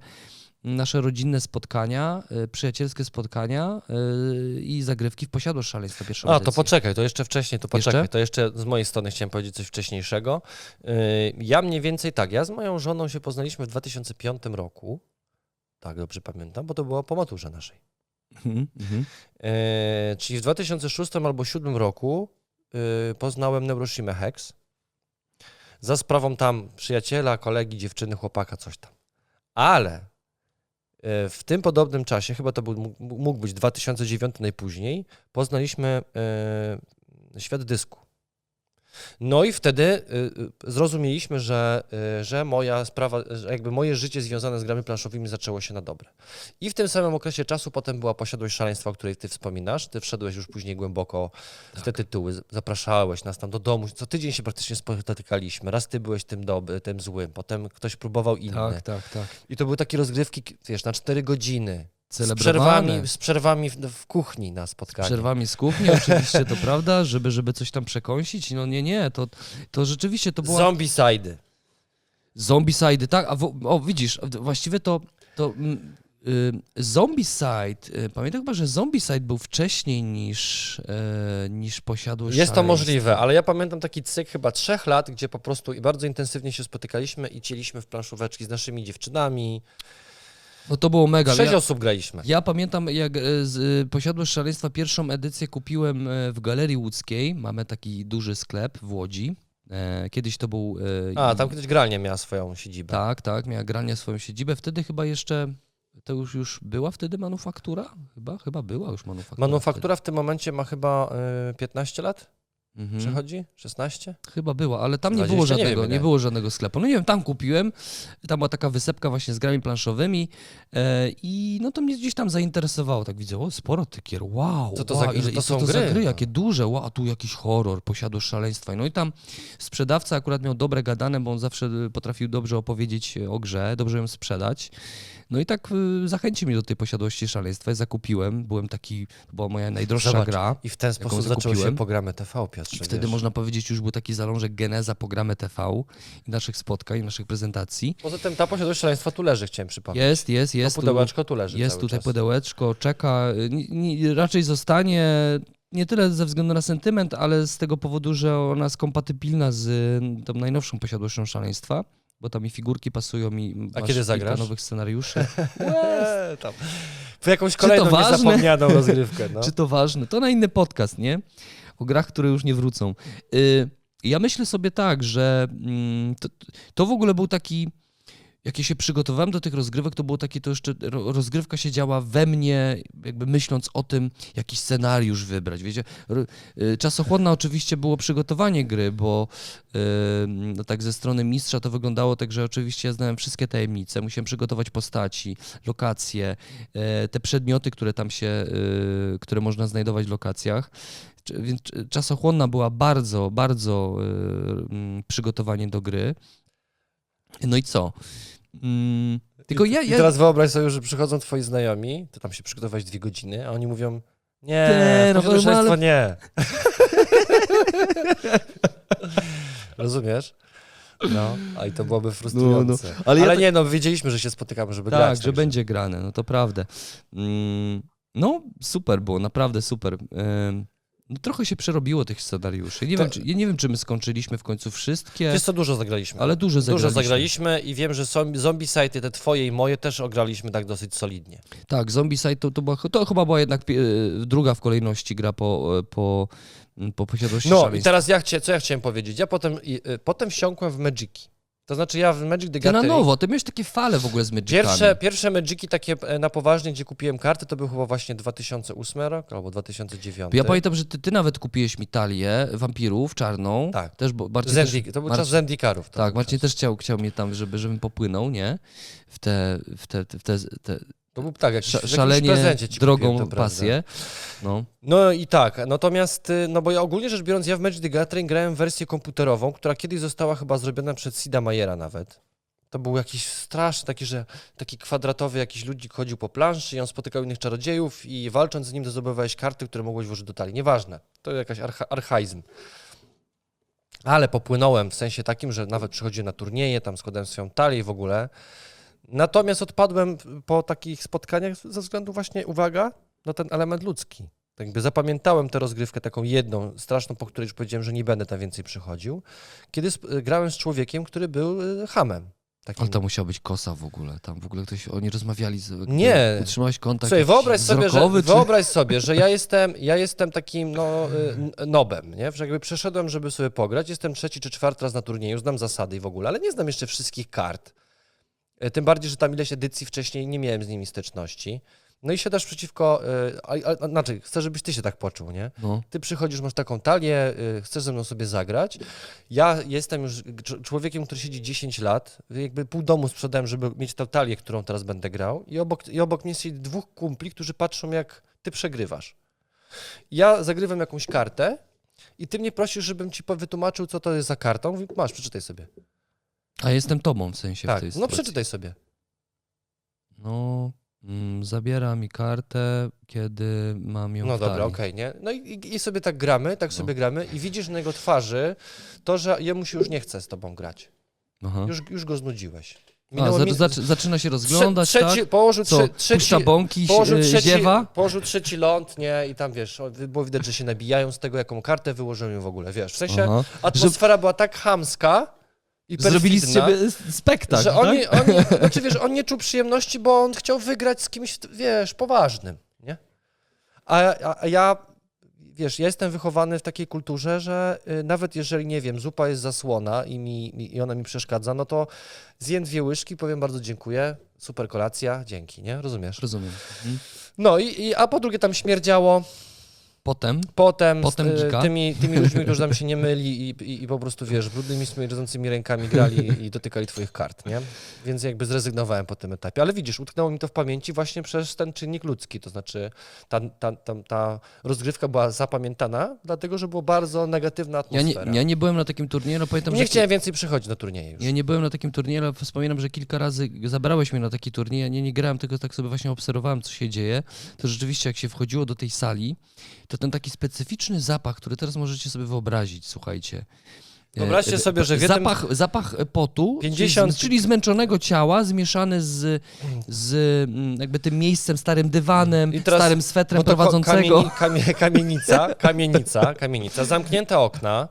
nasze rodzinne spotkania, e, przyjacielskie spotkania e, i zagrywki w posiadłość szaleństwa pierwszą A, to edycję. poczekaj, to jeszcze wcześniej, to poczekaj, Jeszcze? to jeszcze z mojej strony chciałem powiedzieć coś wcześniejszego. Yy, Ja mniej więcej tak, ja z moją żoną się poznaliśmy w 2005 roku, tak dobrze pamiętam, bo to było po maturze naszej. Mhm, mhm. Czyli w 2006 albo 2007 roku poznałem Neuroshima Hex za sprawą tam przyjaciela, kolegi, dziewczyny, chłopaka, coś tam. Ale w tym podobnym czasie, chyba to był, mógł- mógł być 2009 najpóźniej, poznaliśmy e, świat dysku. No i wtedy y, y, zrozumieliśmy, że, y, że moja sprawa, że jakby moje życie związane z grami planszowymi zaczęło się na dobre. I w tym samym okresie czasu potem była posiadłość szaleństwa, o której ty wspominasz. Ty wszedłeś już później głęboko w te tytuły, z- zapraszałeś nas tam do domu. Co tydzień się praktycznie spotykaliśmy. Raz ty byłeś tym, doby, tym złym, potem ktoś próbował inny. Tak, tak, tak. I to były takie rozgrywki, wiesz, na cztery godziny. Z Celebrowane. przerwami, z przerwami w, w kuchni na Z spotkaniu. przerwami z kuchni, oczywiście, to prawda, żeby, żeby coś tam przekąsić. No nie, nie, to, to rzeczywiście to była... Zombie sidy. Zombicide, tak? A wo, o, widzisz, właściwie to, to mm, y, Zombicide, y, pamiętam chyba, że Zombicide był wcześniej niż, e, niż Posiadłość Jest to możliwe, ale ja pamiętam taki cykl chyba trzech lat, gdzie po prostu bardzo intensywnie się spotykaliśmy i cieliśmy w planszóweczki z naszymi dziewczynami. No to było mega. Sześć Ja, osób graliśmy. ja pamiętam, jak e, z, e, Posiadłość Szaleństwa pierwszą edycję kupiłem e, w Galerii Łódzkiej. Mamy taki duży sklep w Łodzi. Kiedyś to był... A, tam kiedyś gralnia miała swoją siedzibę. Tak, tak, miała granie swoją siedzibę. Wtedy chyba jeszcze... To już, już była wtedy manufaktura? Chyba, chyba była już manufaktura. Manufaktura w tym momencie ma chyba y, 15 lat? Mhm. Przechodzi? 16? Chyba była, ale tam nie 20, było nie żadnego, nie, ile. było żadnego sklepu. No nie wiem, tam kupiłem, tam była taka wysepka właśnie z grami planszowymi e, i no to mnie gdzieś tam zainteresowało. Tak widzę, o sporo tych gier, wow, Co to wow, za- ile, to co są to za gry, gry, no. jakie duże, wow, a tu jakiś horror, posiadłość szaleństwa. No i tam sprzedawca akurat miał dobre gadane, bo on zawsze potrafił dobrze opowiedzieć o grze, dobrze ją sprzedać. No i tak y, zachęcił mnie do tej posiadłości szaleństwa i zakupiłem. Byłem taki, to była moja najdroższa Zobacz, gra. I w ten sposób zaczęły się zakupiłem. programy TV, Piotrze. I wtedy wiesz. można powiedzieć, już był taki zalążek geneza programy TV i naszych spotkań, naszych prezentacji. Poza tym ta posiadłość szaleństwa tu leży, chciałem przypomnieć. Jest, jest, jest. to pudełeczko tu leży Jest tutaj czas. pudełeczko, czeka. Nie, raczej zostanie nie tyle ze względu na sentyment, ale z tego powodu, że ona jest kompatybilna z y, tą najnowszą posiadłością szaleństwa, bo tam i figurki pasują i masz kiedy zagrasz? nowych scenariuszy. Eee, tam. W jakąś kolejną niezapomnianą rozgrywkę. No. Czy to ważne? To na inny podcast, nie? O grach, które już nie wrócą. Y, Ja myślę sobie tak, że mm, to, to w ogóle był taki. Jak ja się przygotowałem do tych rozgrywek, to było takie, to jeszcze ro- rozgrywka się działa we mnie, jakby myśląc o tym, jaki scenariusz wybrać. Wiecie, y, czasochłonna oczywiście było przygotowanie gry, bo y, no tak ze strony mistrza to wyglądało tak, że oczywiście ja znałem wszystkie tajemnice, musiałem przygotować postaci, lokacje, e, te przedmioty, które tam się, które można znajdować w lokacjach. Więc czasochłonna była bardzo, bardzo mm, przygotowanie do gry. No i co? Mm, Tylko ja, I ja, teraz wyobraź sobie, że przychodzą twoi znajomi, to tam się przygotować dwie godziny, a oni mówią, nie, Nie, no, no, ale- nie. Rozumiesz? No, a i to byłoby frustrujące. ale ale ja tak- nie, no wiedzieliśmy, że się spotykamy, żeby tak, grać. że także- będzie grane, no to prawda. Mm, No, super było, naprawdę super. Ym, No, trochę się przerobiło tych scenariuszy. Nie, To- wiem, czy, ja nie wiem, czy my skończyliśmy w końcu wszystkie, Wiesz co, dużo zagraliśmy. ale dużo zagraliśmy. Dużo zagraliśmy i wiem, że zombie, zombie site, te twoje i moje też ograliśmy tak dosyć solidnie. Tak, Zombicide to, to, była, to chyba była jednak pie- druga w kolejności gra po, po, po posiadłości No i szaleństwa. teraz ja chcia, co ja chciałem powiedzieć? Ja potem, i, y, potem wsiąkłem w Magiki. To znaczy ja w Magic the Ty na Gathering... nowo, ty miałeś takie fale w ogóle z Magicami. Pierwsze, pierwsze Magiki takie e, na poważnie, gdzie kupiłem karty, to był chyba właśnie 2008 rok albo 2009. Ja pamiętam, że ty, ty nawet kupiłeś mi talię wampirów czarną. Tak. Też, bo Marcin też, Zendi, to był Marcin- czas Zendikarów. tak, Marcin też chciał, chciał mnie tam, żeby, żebym popłynął, nie? W te, w te, w te, te To był tak, jakiś, jakimś szalenie prezencie ci drogą kupiłem, pasję. No. No i tak, natomiast, y, no bo ja ogólnie rzecz biorąc, ja w Magic the Gathering grałem w wersję komputerową, która kiedyś została chyba zrobiona przez Sida Mayera nawet. To był jakiś straszny, taki, że taki kwadratowy jakiś ludzik chodził po planszy i on spotykał innych czarodziejów i walcząc z nim zdobywałeś karty, które mogłeś włożyć do talii. Nieważne, to jakaś archa, archaizm. Ale popłynąłem w sensie takim, że nawet przychodziłem na turnieje, tam składałem swoją talię i w ogóle. Natomiast odpadłem po takich spotkaniach ze względu właśnie, uwaga, na ten element ludzki. Tak jakby zapamiętałem tę rozgrywkę taką jedną, straszną, po której już powiedziałem, że nie będę tam więcej przychodził, kiedy grałem z człowiekiem, który był y, hamem. Takim... Ale to musiała być kosa w ogóle. Tam w ogóle ktoś, oni rozmawiali. Z, Nie. Utrzymałeś kontakt Słuchaj, wyobraź sobie, że, czy... wyobraź sobie, że ja jestem, ja jestem takim no, y, nobem, nie? Że jakby przeszedłem, żeby sobie pograć, jestem trzeci czy czwarty raz na turnieju, znam zasady i w ogóle, ale nie znam jeszcze wszystkich kart. E, Tym bardziej, że tam ileś edycji wcześniej nie miałem z nimi styczności. No i siadasz przeciwko, e, a, a, znaczy chcę, żebyś ty się tak poczuł, nie? No. Ty przychodzisz, masz taką talię, y, chcesz ze mną sobie zagrać. Ja jestem już cz- człowiekiem, który siedzi 10 lat, jakby pół domu sprzedałem, żeby mieć tę talię, którą teraz będę grał i obok, i obok mnie siedzi dwóch kumpli, którzy patrzą jak ty przegrywasz. Ja zagrywam jakąś kartę i ty mnie prosisz, żebym ci wytłumaczył, co to jest za karta. Mówi, masz, przeczytaj sobie. A jestem tobą w sensie w Tak, tej no sytuacji. przeczytaj sobie. No, mm, zabiera mi kartę, kiedy mam ją No w dobra, talii. okej, nie? No i, i, i sobie tak gramy, tak No. sobie gramy i widzisz na jego twarzy to, że jemu się już nie chce z tobą grać. Aha. Już, już go znudziłeś. A, za, min- zaczy, zaczyna się rozglądać, Trze- trzeci, tak? Położył Co, trze, trzeci, puszcza bąki, położył e, trzeci, ziewa? położył trzeci ląd, nie? I tam wiesz, o, było widać, że się nabijają z tego, jaką kartę wyłożyłem w ogóle, wiesz. W sensie Aha. atmosfera była tak chamska i Zrobili z ciebie spektakl, że tak? oni, oni, znaczy wiesz, on nie czuł przyjemności, bo on chciał wygrać z kimś, wiesz, poważnym, nie? A, a, a ja, wiesz, ja jestem wychowany w takiej kulturze, że y, nawet jeżeli, nie wiem, zupa jest zasłona i, mi, i ona mi przeszkadza, no to zjem dwie łyżki, powiem bardzo dziękuję, super kolacja, dzięki, nie? Rozumiesz? Rozumiem. Mhm. No i, i a po drugie tam śmierdziało, Potem, potem, Potem z, y, gika. tymi, tymi ludźmi, którzy tam się nie myli i, i, i po prostu, wiesz, brudnymi, śmierdzącymi rękami grali i dotykali twoich kart, nie? Więc jakby zrezygnowałem po tym etapie. Ale widzisz, utknęło mi to w pamięci właśnie przez ten czynnik ludzki, to znaczy ta, ta, ta, ta rozgrywka była zapamiętana, dlatego, że była bardzo negatywna ja nie, atmosfera. ja nie byłem na takim turnieju, no pamiętam, nie że... chciałem więcej przychodzić na turnieje już. Ja nie byłem na takim turnieju, ale wspominam, że kilka razy zabrałeś mnie na taki turniej. Ja nie, nie grałem, tylko tak sobie właśnie obserwowałem, co się dzieje. To rzeczywiście, jak się wchodziło do tej sali, to ten taki specyficzny zapach, który teraz możecie sobie wyobrazić, słuchajcie. E, Wyobraźcie sobie, że w jednym- zapach, zapach potu, 50 czyli, zmęczonego ciała, zmieszany z, z mm, jakby tym miejscem, starym dywanem, teraz- starym swetrem No prowadzącego. Kamie, kamienica, kamienica, kamienica, zamknięte okna.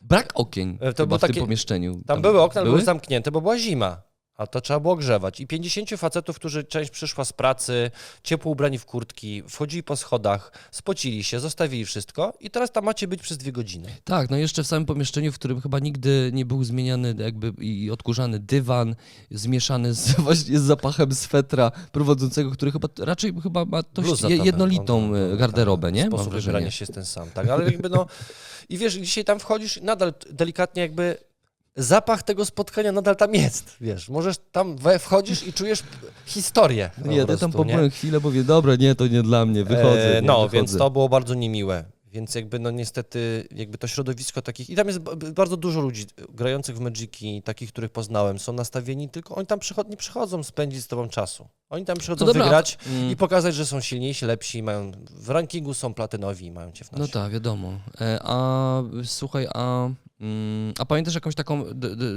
Brak okien E, to było w tym takie- pomieszczeniu. Tam, były okna, ale były zamknięte, bo była zima. A to trzeba było grzewać. I 50 facetów, którzy część przyszła z pracy, ciepło ubrani w kurtki, wchodzili po schodach, spocili się, zostawili wszystko i teraz tam macie być przez dwie godziny. Tak, no jeszcze w samym pomieszczeniu, w którym chyba nigdy nie był zmieniany jakby i odkurzany dywan, zmieszany z, właśnie z zapachem swetra prowadzącego, który chyba raczej chyba ma dość jednolitą on- on- e, on- garderobę, tak, nie? Sposób wybierania się jest ten sam, tak? Ale jakby no... I wiesz, dzisiaj tam wchodzisz nadal delikatnie jakby zapach tego spotkania nadal tam jest, wiesz. Możesz tam we, wchodzisz i czujesz historię Nie, ja tam pobyłem chwilę, mówię, dobra, nie, to nie dla mnie, wychodzę. E, nie, no, wychodzę. więc to było bardzo niemiłe. Więc jakby no niestety jakby to środowisko takich i tam jest bardzo dużo ludzi grających w Magiki, takich, których poznałem, są nastawieni tylko oni tam przychod- nie przychodzą spędzić z tobą czasu. Oni tam przychodzą No dobra, wygrać mm. i pokazać, że są silniejsi, lepsi, mają w rankingu są platynowi i mają cię w No nosie. tak, wiadomo. E, A słuchaj, a, mm, a pamiętasz jakąś taką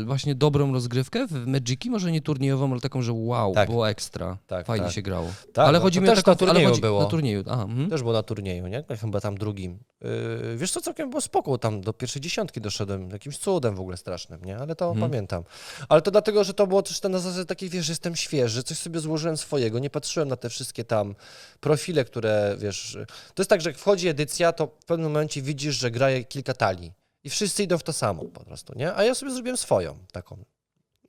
właśnie dobrą rozgrywkę w Magiki? Może nie turniejową, ale taką, że wow, Tak. było ekstra. Tak, Fajnie tak. się grało. Tak, ale no, chodzi mi o taką, na turnieju chodzi, było. Na turnieju, aha. mhm. Też było na turnieju, nie? Chyba tam drugim. Yy, wiesz co, całkiem było spoko, tam do pierwszej dziesiątki doszedłem, jakimś cudem w ogóle strasznym, nie? Ale to Mhm. pamiętam. Ale to dlatego, że to było też na zasadzie takiej, wiesz, że jestem świeży, coś sobie złożyłem swojego, nie patrzyłem na te wszystkie tam profile, które, wiesz... To jest tak, że jak wchodzi edycja, to w pewnym momencie widzisz, że gra kilka talii i wszyscy idą w to samo po prostu, nie? A ja sobie zrobiłem swoją taką.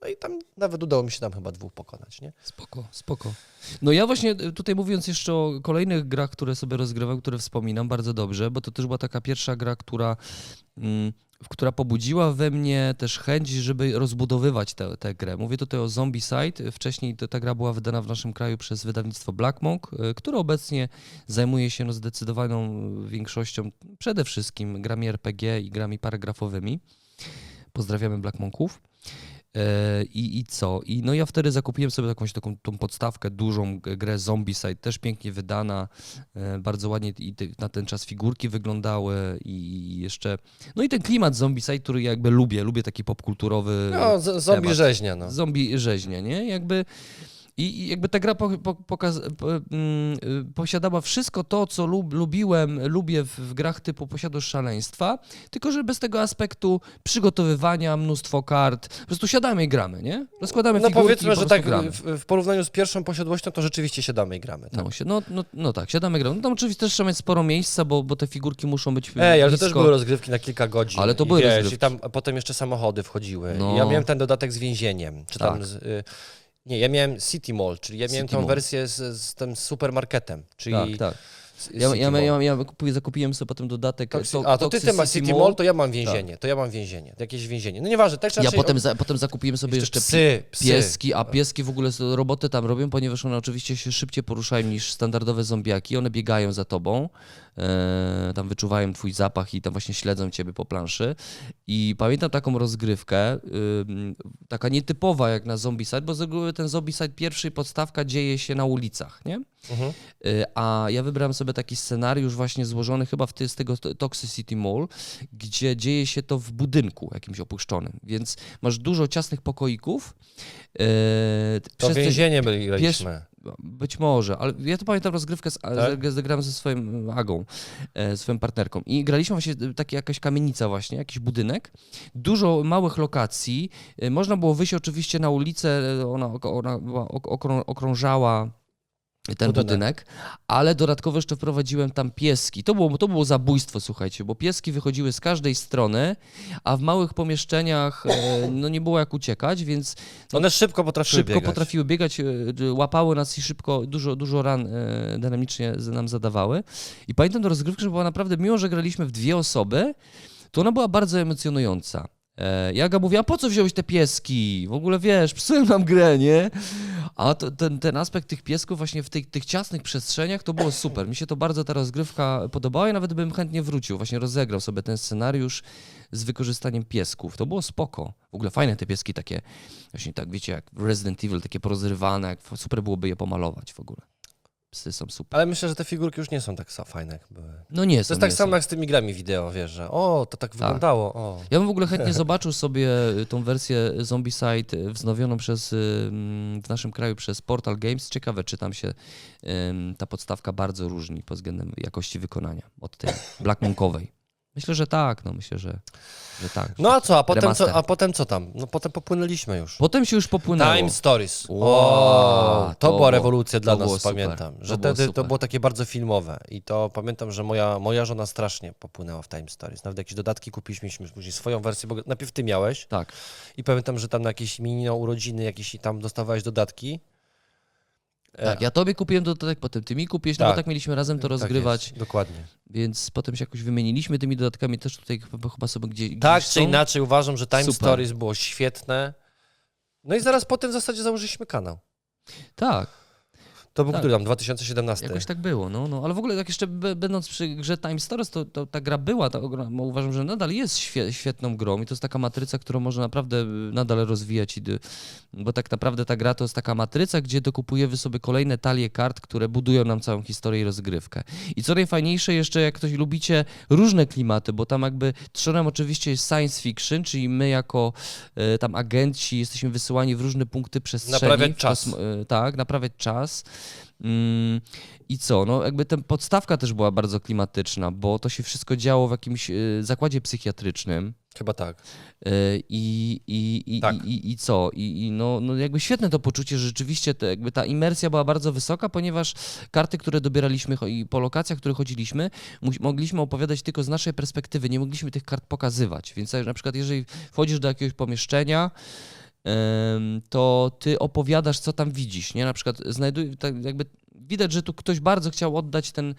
No i tam nawet udało mi się tam chyba dwóch pokonać, nie? Spoko, spoko. No ja właśnie e, tutaj mówiąc jeszcze o kolejnych grach, które sobie rozgrywam, które wspominam bardzo dobrze, bo to też była taka pierwsza gra, która, mm, która pobudziła we mnie też chęć, żeby rozbudowywać tę tę grę. Mówię tutaj o Zombie Side. Wcześniej to, ta gra była wydana w naszym kraju przez wydawnictwo Black Monk, e, które obecnie zajmuje się no, zdecydowaną większością przede wszystkim grami RPG i grami paragrafowymi. Pozdrawiamy Black Monków. E, I, I co? I no ja wtedy zakupiłem sobie jakąś taką tą podstawkę, dużą grę Zombicide, też pięknie wydana, e, bardzo ładnie i ty- na ten czas figurki wyglądały i jeszcze... No i ten klimat Zombicide, który ja jakby lubię, lubię taki popkulturowy No, zombie temat. rzeźnia, no. zombie rzeźnia, nie? Jakby... I i jakby ta gra po, po, pokaz, po, mm, y, posiadała wszystko to, co lub, lubiłem, lubię w, w grach typu Posiadłość Szaleństwa, tylko że bez tego aspektu przygotowywania, mnóstwo kart. Po prostu siadamy i gramy, nie? Rozkładamy No figurki i powiedzmy, po że tak gramy. w, w porównaniu z pierwszą posiadłością, to rzeczywiście siadamy i gramy. Tak? No, si- no, no, no tak, siadamy, gramy. No tam oczywiście też trzeba mieć sporo miejsca, bo, bo te figurki muszą być Ej, ale to też były rozgrywki na kilka godzin. Ale to I były wiesz, rozgrywki. I tam potem jeszcze samochody wchodziły. No. I ja miałem ten dodatek z więzieniem. Czy tam Tak. z, y, Nie, ja miałem City Mall, czyli ja miałem City tą Mall. wersję z, z tym supermarketem, czyli Tak, tak. z- Ja, City ja, Mall. ja, ja kupuję, zakupiłem sobie potem dodatek. Toxi- to- A to ty, ty masz City Mall, to ja mam więzienie. To ja mam więzienie. Jakieś więzienie. No nieważne, tak czy Ja potem, za, potem zakupiłem sobie jeszcze, psy, psy. pieski, a pieski w ogóle s- roboty tam robią, ponieważ one oczywiście się szybciej poruszają niż standardowe zombiaki. One biegają za tobą, tam wyczuwają twój zapach i tam właśnie śledzą ciebie po planszy. I pamiętam taką rozgrywkę, ym, taka nietypowa jak na Zombicide, bo z reguły ten Zombicide pierwszy podstawka dzieje się na ulicach, nie? Mhm. Y, A ja wybrałem sobie taki scenariusz właśnie złożony chyba w ty, z tego to- Toxicity Mall, gdzie dzieje się to w budynku jakimś opuszczonym, więc masz dużo ciasnych pokoików. Yy, To przez te- więzienie byliśmy. Być może, ale ja to pamiętam rozgrywkę z, Tak? zagrałem ze swoim Agą, e, swoją partnerką. I graliśmy właśnie e, takie jakaś kamienica właśnie, jakiś budynek, dużo małych lokacji, e, można było wyjść oczywiście na ulicę, e, ona, ona okrążała ten Budynek. budynek. ale dodatkowo jeszcze wprowadziłem tam pieski. To było, to było zabójstwo, słuchajcie, bo pieski wychodziły z każdej strony, a w małych pomieszczeniach e, no, nie było jak uciekać, więc One szybko potrafiły szybko biegać. potrafiły biegać, e, łapały nas i szybko, dużo, dużo ran e, dynamicznie nam zadawały. I pamiętam tę rozgrywkę, że była naprawdę, mimo że graliśmy w dwie osoby, to ona była bardzo emocjonująca. E, Jaga mówiła, po co wziąłeś te pieski? W ogóle wiesz, psują nam grę, nie? A to, ten, ten aspekt tych piesków właśnie w tych, tych ciasnych przestrzeniach to było super. Mi się to bardzo ta rozgrywka podobała i nawet bym chętnie wrócił. Właśnie rozegrał sobie ten scenariusz z wykorzystaniem piesków. To było spoko. W ogóle fajne te pieski takie, właśnie tak wiecie, jak Resident Evil, takie porozrywane, super byłoby je pomalować w ogóle. Psy są super. Ale myślę, że te figurki już nie są tak fajne, jak były. No nie To są, jest tak samo są. jak z tymi grami wideo, wiesz, że o, to tak wyglądało, o. Ja bym w ogóle chętnie zobaczył sobie y, tą wersję Zombicide wznowioną przez, y, mm, w naszym kraju przez Portal Games. Ciekawe, czy tam się ta podstawka bardzo różni pod względem jakości wykonania od tej Black Monkowej. Myślę, że tak, no myślę, że, że tak. No a co, a potem Remaster. co, a potem co tam? No potem popłynęliśmy już. Potem się już popłynęło. Time Stories. O, to, to była rewolucja dla to nas, pamiętam. To Że było wtedy to było takie bardzo filmowe. I to pamiętam, że moja, moja żona strasznie popłynęła w Time Stories. Nawet jakieś dodatki kupiliśmy, później swoją wersję, bo najpierw ty miałeś. Tak. I pamiętam, że tam na jakieś minino urodziny jakieś tam dostawałeś dodatki. E, Tak, ja tobie kupiłem dodatek, potem ty mi kupiłeś, no bo Tak. tak mieliśmy razem to tak rozgrywać, jest, dokładnie. więc potem się jakoś wymieniliśmy tymi dodatkami, też tutaj chyba, sobie gdzie, Tak gdzieś czy inaczej uważam, że Time Super. Stories było świetne. No i zaraz potem w zasadzie założyliśmy kanał. Tak. To był Tak. który tam, 2017? Jakoś tak było, no, no. ale w ogóle jak jeszcze będąc przy grze Time Stories, to, to ta gra była, ta, uważam, że nadal jest świe, świetną grą i to jest taka matryca, którą można naprawdę nadal rozwijać, bo tak naprawdę ta gra to jest taka matryca, gdzie dokupujemy sobie kolejne talie kart, które budują nam całą historię i rozgrywkę. I co najfajniejsze jeszcze, jak ktoś lubicie różne klimaty, bo tam jakby trzonem oczywiście jest science fiction, czyli my jako e, tam agenci jesteśmy wysyłani w różne punkty przestrzeni. Naprawiać czas. e, tak, naprawiać czas. Mm, I co? No jakby ta podstawka też była bardzo klimatyczna, bo to się wszystko działo w jakimś e, zakładzie psychiatrycznym. Chyba tak. E, I, i, i, Tak. i, i, i co? I, i no, no jakby świetne to poczucie, że rzeczywiście te, jakby ta imersja była bardzo wysoka, ponieważ karty, które dobieraliśmy i po lokacjach, które chodziliśmy, mogliśmy opowiadać tylko z naszej perspektywy, nie mogliśmy tych kart pokazywać. Więc na przykład jeżeli wchodzisz do jakiegoś pomieszczenia, to ty opowiadasz, co tam widzisz, nie? Na przykład znajduj, tak jakby widać, że tu ktoś bardzo chciał oddać ten,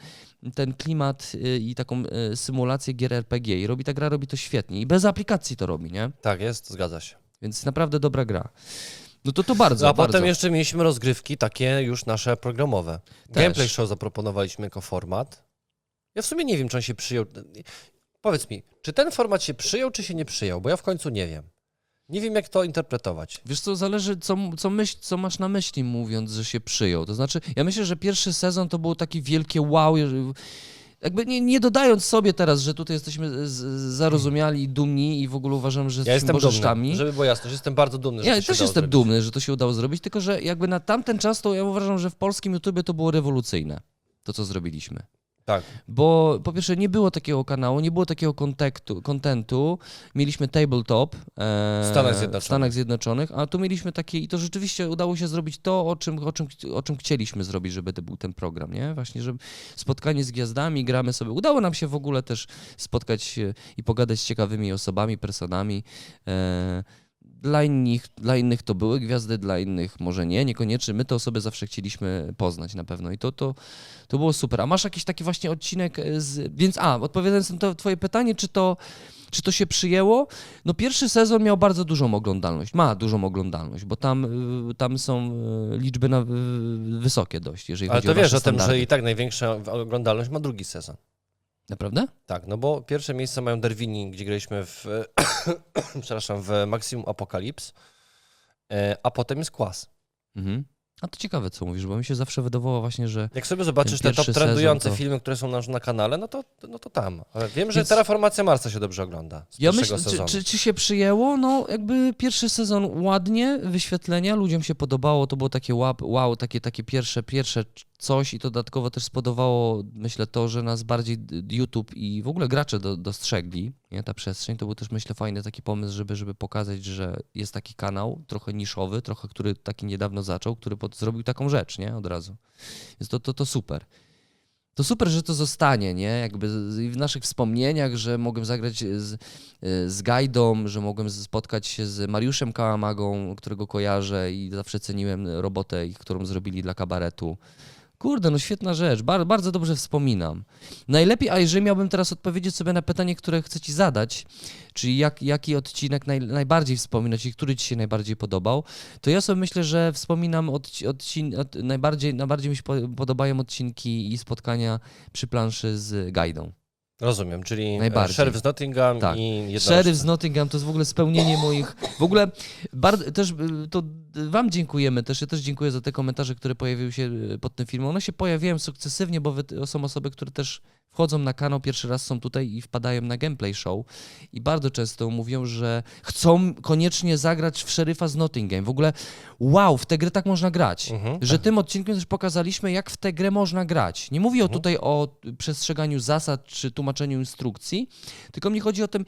ten klimat y, i taką y, symulację gier RPG i robi ta gra robi to świetnie i bez aplikacji to robi, nie? Tak jest, zgadza się. Więc naprawdę dobra gra. No to to bardzo, No, a bardzo. potem jeszcze mieliśmy rozgrywki takie już nasze programowe. Też. Gameplay show zaproponowaliśmy jako format. Ja w sumie nie wiem, czy on się przyjął. Powiedz mi, czy ten format się przyjął, czy się nie przyjął? Bo ja w końcu nie wiem. Nie wiem, jak to interpretować. Wiesz co, zależy co, co, myśl, co masz na myśli mówiąc, że się przyjął. To znaczy, ja myślę, że pierwszy sezon to było takie wielkie wow, jakby nie, nie dodając sobie teraz, że tutaj jesteśmy zarozumiali i dumni i w ogóle uważam, że Ja jesteśmy bożeszczami. dumny, żeby było jasne, że jestem bardzo dumny, że Ja to też jestem zrobić. dumny, że to się udało zrobić, tylko że jakby na tamten czas to ja uważam, że w polskim YouTubie to było rewolucyjne, to co zrobiliśmy. Tak. Bo po pierwsze nie było takiego kanału, nie było takiego kontekstu, kontentu. Mieliśmy tabletop e, W Stanach Zjednoczonych. w Stanach Zjednoczonych, a tu mieliśmy takie i to rzeczywiście udało się zrobić to, o czym, o czym, o czym chcieliśmy zrobić, żeby to był ten program, nie? Właśnie, że spotkanie z gwiazdami, gramy sobie. Udało nam się w ogóle też spotkać i pogadać z ciekawymi osobami, personami. E, dla innych, dla innych to były gwiazdy, dla innych może nie, niekoniecznie. My te osoby zawsze chcieliśmy poznać na pewno i to, to, to było super. A masz jakiś taki właśnie odcinek e, z... Więc a, odpowiadając na to twoje pytanie, czy to, czy to się przyjęło? No pierwszy sezon miał bardzo dużą oglądalność, ma dużą oglądalność, bo tam, y, tam są y, liczby na, wysokie dość, jeżeli Ale chodzi to o wiesz o tym, że i tak największa oglądalność ma drugi sezon. Naprawdę? Tak, no bo pierwsze miejsce mają Derwini, gdzie graliśmy w, przepraszam, w Maximum Apocalypse, e, a potem jest Kłas. Mhm. A to ciekawe, co mówisz, bo mi się zawsze wydawało właśnie, że Jak sobie zobaczysz te top trendujące to- filmy, które są na, na kanale, no to, no to tam. Ale wiem, że Więc- Terraformacja Marsa się dobrze ogląda Ja myślę, czy, czy, czy się przyjęło? No, jakby pierwszy sezon ładnie, wyświetlenia, ludziom się podobało, to było takie wow takie, takie pierwsze, pierwsze coś i to dodatkowo też spodobało, myślę, to, że nas bardziej YouTube i w ogóle gracze do, dostrzegli, nie, ta przestrzeń, to był też, myślę, fajny taki pomysł, żeby, żeby pokazać, że jest taki kanał, trochę niszowy, trochę, który taki niedawno zaczął, który pod, zrobił taką rzecz, nie, od razu. Więc to, to, to super. To super, że to zostanie, nie? Jakby w naszych wspomnieniach, że mogłem zagrać z, z Gajdą, że mogłem spotkać się z Mariuszem Kałamagą, którego kojarzę i zawsze ceniłem robotę, którą zrobili dla kabaretu. Kurde, no świetna rzecz, Bar bardzo dobrze wspominam. Najlepiej, a jeżeli miałbym teraz odpowiedzieć sobie na pytanie, które chcę ci zadać, czyli jak, jaki odcinek naj, najbardziej wspominać i który ci się najbardziej podobał, to ja sobie myślę, że wspominam odci od, najbardziej, najbardziej mi się po- podobają odcinki i spotkania przy planszy z Gajdą. Rozumiem, czyli Najbardziej. Sheriff z Nottingham Tak. i. Sheriff z Nottingham to jest w ogóle spełnienie moich. W ogóle bardzo, też y, to Wam dziękujemy też. Ja też dziękuję za te komentarze, które pojawiły się y, pod tym filmem. One się pojawiają sukcesywnie, bo wy, są osoby, które też wchodzą na kanał, pierwszy raz są tutaj i wpadają na gameplay show i bardzo często mówią, że chcą koniecznie zagrać w szeryfa z Nottingham. W ogóle wow, w tę grę tak można grać. Mhm. Że tym odcinkiem też pokazaliśmy, jak w tę grę można grać. Nie mówię Mhm. tutaj o przestrzeganiu zasad czy tłumaczeniu instrukcji, tylko mi chodzi o tym,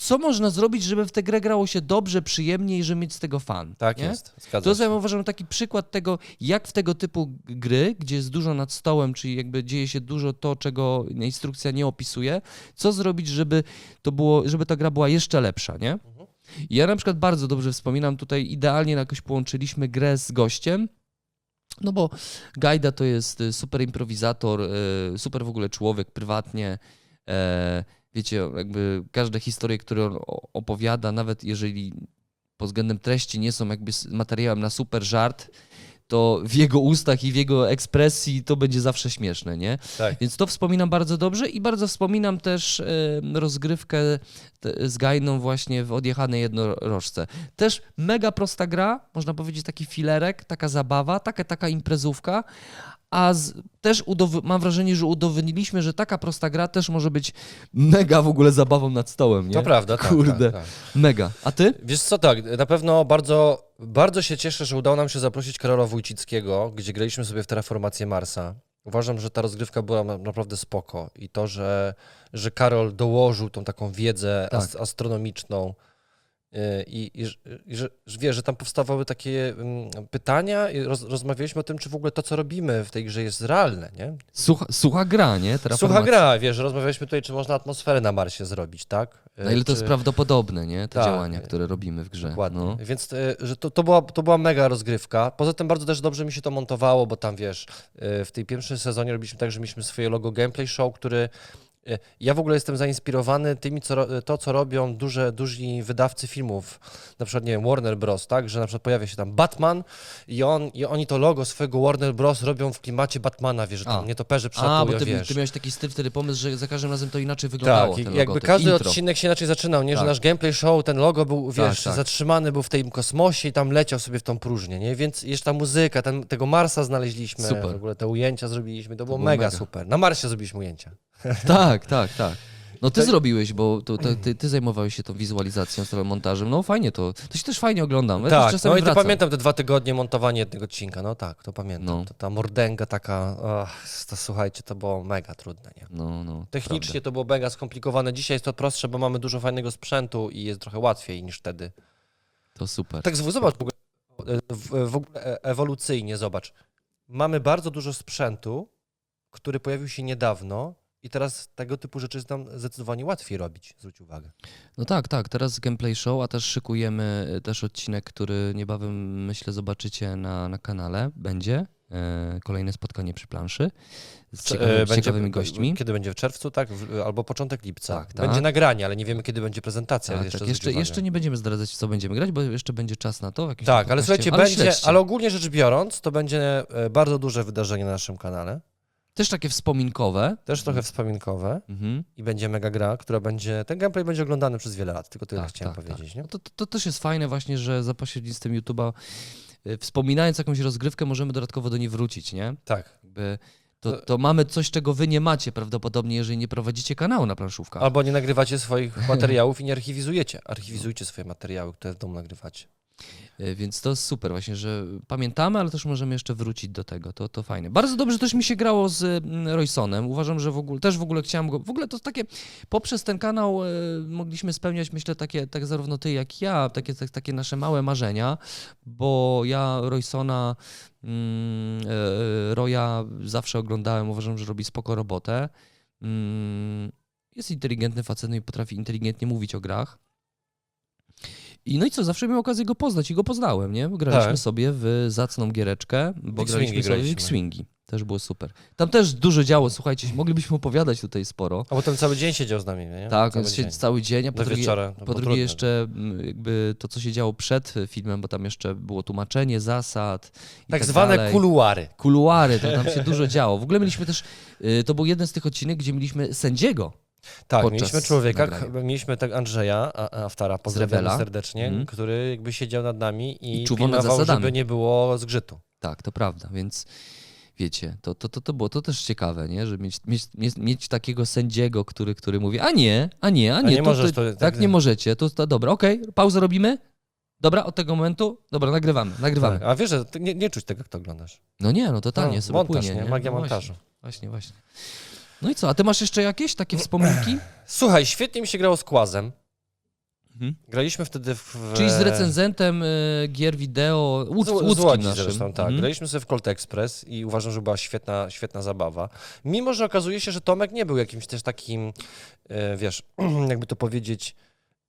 co można zrobić, żeby w tę grę grało się dobrze, przyjemnie i żeby mieć z tego fan. Tak nie? jest, zgadza To się. ja uważam taki przykład tego, jak w tego typu gry, gdzie jest dużo nad stołem, czyli jakby dzieje się dużo to, czego instrukcja nie opisuje, co zrobić, żeby to było, żeby ta gra była jeszcze lepsza, nie? I Ja na przykład bardzo dobrze wspominam tutaj, idealnie jakoś połączyliśmy grę z gościem, no bo Gajda to jest y, super improwizator, y, super w ogóle człowiek prywatnie. Wiecie, jakby każde historie, które on opowiada, nawet jeżeli pod względem treści nie są jakby materiałem na super żart, to w jego ustach i w jego ekspresji to będzie zawsze śmieszne, nie? Tak. Więc to wspominam bardzo dobrze i bardzo wspominam też rozgrywkę z Gajną właśnie w odjechanej jednorożce. Też mega prosta gra, można powiedzieć taki filerek, taka zabawa, taka, taka imprezówka, a z, też udow- mam wrażenie, że udowodniliśmy, że taka prosta gra też może być mega w ogóle zabawą nad stołem, nie? To prawda, tak, Kurde, tak, tak. mega. A ty? Wiesz co, tak, na pewno bardzo, bardzo się cieszę, że udało nam się zaprosić Karola Wójcickiego, gdzie graliśmy sobie w Terraformację Marsa. Uważam, że ta rozgrywka była na- naprawdę spoko i to, że, że Karol dołożył tą taką wiedzę Tak. as, astronomiczną i, i, że- i że, wiesz, że tam powstawały takie mm, pytania i roz, rozmawialiśmy o tym, czy w ogóle to, co robimy w tej grze jest realne, nie? Sucha, sucha gra, nie? Słucha Terraformacja. gra, wiesz, rozmawialiśmy tutaj, czy można atmosferę na Marsie zrobić, tak? Na ile to czy... jest prawdopodobne, nie? Te Tak. działania, które robimy w grze. Dokładnie. No. Więc e, że to, to, była, to była mega rozgrywka. Poza tym bardzo też dobrze mi się to montowało, bo tam wiesz, e, w tej pierwszym sezonie robiliśmy tak, że mieliśmy swoje logo gameplay show, który. E, Ja w ogóle jestem zainspirowany tymi, co, to, co robią duże, duzi wydawcy filmów, na przykład, nie wiem, Warner Bros., tak, że na przykład pojawia się tam Batman i, on, i oni to logo swojego Warner Bros. robią w klimacie Batmana, wiesz, że tam A. nietoperze A, przelatują, bo ty, wiesz. ty miałeś taki styl, wtedy pomysł, że za każdym razem to inaczej wyglądało. Tak, ten jakby logotyp. każdy Intro. odcinek się inaczej zaczynał, nie? Że Tak. nasz gameplay show, ten logo był, wiesz, tak. zatrzymany był w tym kosmosie i tam leciał sobie w tą próżnię, nie? Więc jeszcze ta muzyka, ten, tego Marsa znaleźliśmy, Super. w ogóle te ujęcia zrobiliśmy, to, było było mega, mega. super. Na Marsie zrobiliśmy ujęcia. Tak, tak, tak. No ty To- zrobiłeś, bo to, to, ty, ty zajmowałeś się tą wizualizacją, z montażem. No fajnie to. To się też fajnie oglądam. Ja tak, no i to pamiętam te dwa tygodnie montowania jednego odcinka, no tak, to pamiętam. No. To, ta mordęga taka, ach, to słuchajcie, to było mega trudne, nie? No, no. Technicznie prawda. to było mega skomplikowane, dzisiaj jest to prostsze, bo mamy dużo fajnego sprzętu i jest trochę łatwiej niż wtedy. To super. Tak, zobacz w ogóle, w, w ogóle e- ewolucyjnie, zobacz. Mamy bardzo dużo sprzętu, który pojawił się niedawno i teraz tego typu rzeczy jest nam zdecydowanie łatwiej robić, zwróć uwagę. No tak, tak, teraz gameplay show, a też szykujemy y, też odcinek, który niebawem myślę zobaczycie na, na kanale, będzie. E, kolejne spotkanie przy planszy z, Cze- ciekawymi, e, z ciekawymi gośćmi. Kiedy będzie w czerwcu, tak? W, albo początek lipca. Tak, tak. Będzie nagranie, ale nie wiemy, kiedy będzie prezentacja. Tak, jeszcze, tak. Jeszcze, jeszcze nie będziemy zdradzać, co będziemy grać, bo jeszcze będzie czas na to. Tak, ale słuchajcie, będzie, śledźcie. ale ogólnie rzecz biorąc, to będzie e, bardzo duże wydarzenie na naszym kanale. Też takie wspominkowe. Też trochę wspominkowe Mhm. i będzie mega gra, która będzie. Ten gameplay będzie oglądany przez wiele lat, tylko tyle Tak, chciałem tak, powiedzieć. Nie? No to, to, to też jest fajne właśnie, że za pośrednictwem YouTube'a y, wspominając jakąś rozgrywkę możemy dodatkowo do niej wrócić, nie? Tak. Jakby to, to mamy coś, czego wy nie macie prawdopodobnie, jeżeli nie prowadzicie kanału na planszówkach. Albo nie nagrywacie swoich materiałów i nie archiwizujecie. Archiwizujcie swoje materiały, które w domu nagrywacie. Y, Więc to super właśnie, że pamiętamy, ale też możemy jeszcze wrócić do tego. To, to fajne. Bardzo dobrze też mi się grało z mm, Roysonem. Uważam, że w ogóle, też w ogóle chciałem go, w ogóle to takie, poprzez ten kanał y, mogliśmy spełniać, myślę, takie, tak zarówno ty, jak ja, takie, tak, takie nasze małe marzenia, bo ja Roysona, mm, y, Roya zawsze oglądałem, uważam, że robi spoko robotę. Mm, jest inteligentny facet no i potrafi inteligentnie mówić o grach. I no i co, zawsze miałem okazję go poznać i go poznałem, nie? Graliśmy Tak. sobie w zacną giereczkę, bo X-Wingi graliśmy sobie w graliśmy. X-Wingi. Też było super. Tam też dużo działo, słuchajcie, moglibyśmy opowiadać tutaj sporo. A potem cały dzień siedział z nami, nie? Tak, cały dzień. cały dzień, a po Do drugie, wieczora. No, po bo drugie jeszcze mm, jakby to, co się działo przed filmem, bo tam jeszcze było tłumaczenie zasad Tak tak zwane dalej. kuluary. Kuluary, to tam się dużo działo. W ogóle mieliśmy też, y, to był jeden z tych odcinek, gdzie mieliśmy sędziego. Tak, mieliśmy człowieka, nagrania. mieliśmy tak Andrzeja a- Aftara, pozdrawiamy Rewela. serdecznie, Mhm. który jakby siedział nad nami i, I czuwał nad zasadami. żeby nie było zgrzytu. Tak, to prawda, więc wiecie, to, to, to, to było to też ciekawe, nie? Że mieć, mieć, mieć, takiego sędziego, który, który mówi, a nie, a nie, a nie, nie to, możesz, to, tak tak- nie możecie, to, to dobra, okej, pauzę robimy, dobra, od tego momentu, dobra, nagrywamy, nagrywamy. Tak, a wiesz, że nie, nie czuć tego, jak to oglądasz. No nie, no totalnie No, sobie montaż, płynie, nie? nie? Magia no montażu. Właśnie, właśnie, właśnie. No i co, a ty masz jeszcze jakieś takie wspominki? Słuchaj, świetnie mi się grało z Kłazem. Mhm. Graliśmy wtedy w... Czyli z recenzentem y, gier wideo, łód, Z, z łódzkim Łodzi naszym. zresztą, tak. Mhm. Graliśmy sobie w Colt Express i uważam, że była świetna, świetna zabawa. Mimo, że okazuje się, że Tomek nie był jakimś też takim, e, wiesz, jakby to powiedzieć,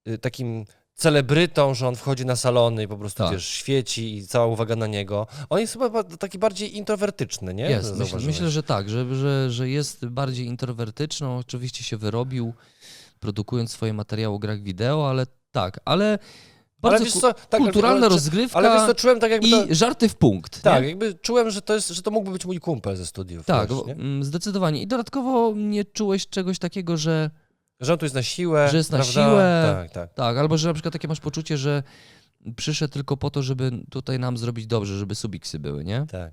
e, takim celebrytą, że on wchodzi na salony i po prostu, Tak. wiesz, świeci i cała uwaga na niego. On jest chyba ba- taki bardziej introwertyczny, nie? Jest, myślę, Zauważyłeś? myślę, że tak, że, że, że jest bardziej introwertyczną, oczywiście się wyrobił, produkując swoje materiały o grach wideo, ale tak, ale bardzo ale wiesz co, tak, kulturalna ale, rozgrywka ale wiesz co, czułem tak jakby to, i żarty w punkt. tak, nie? jakby czułem, że to jest, że to mógłby być mój kumpel ze studiów. Tak, wiesz, bo- mm, zdecydowanie. I dodatkowo nie czułeś czegoś takiego, że Że on tu jest na siłę, Że jest na prawda? siłę. Tak, tak. tak, albo że na przykład takie masz poczucie, że przyszedł tylko po to, żeby tutaj nam zrobić dobrze, żeby subiksy były, nie? tak.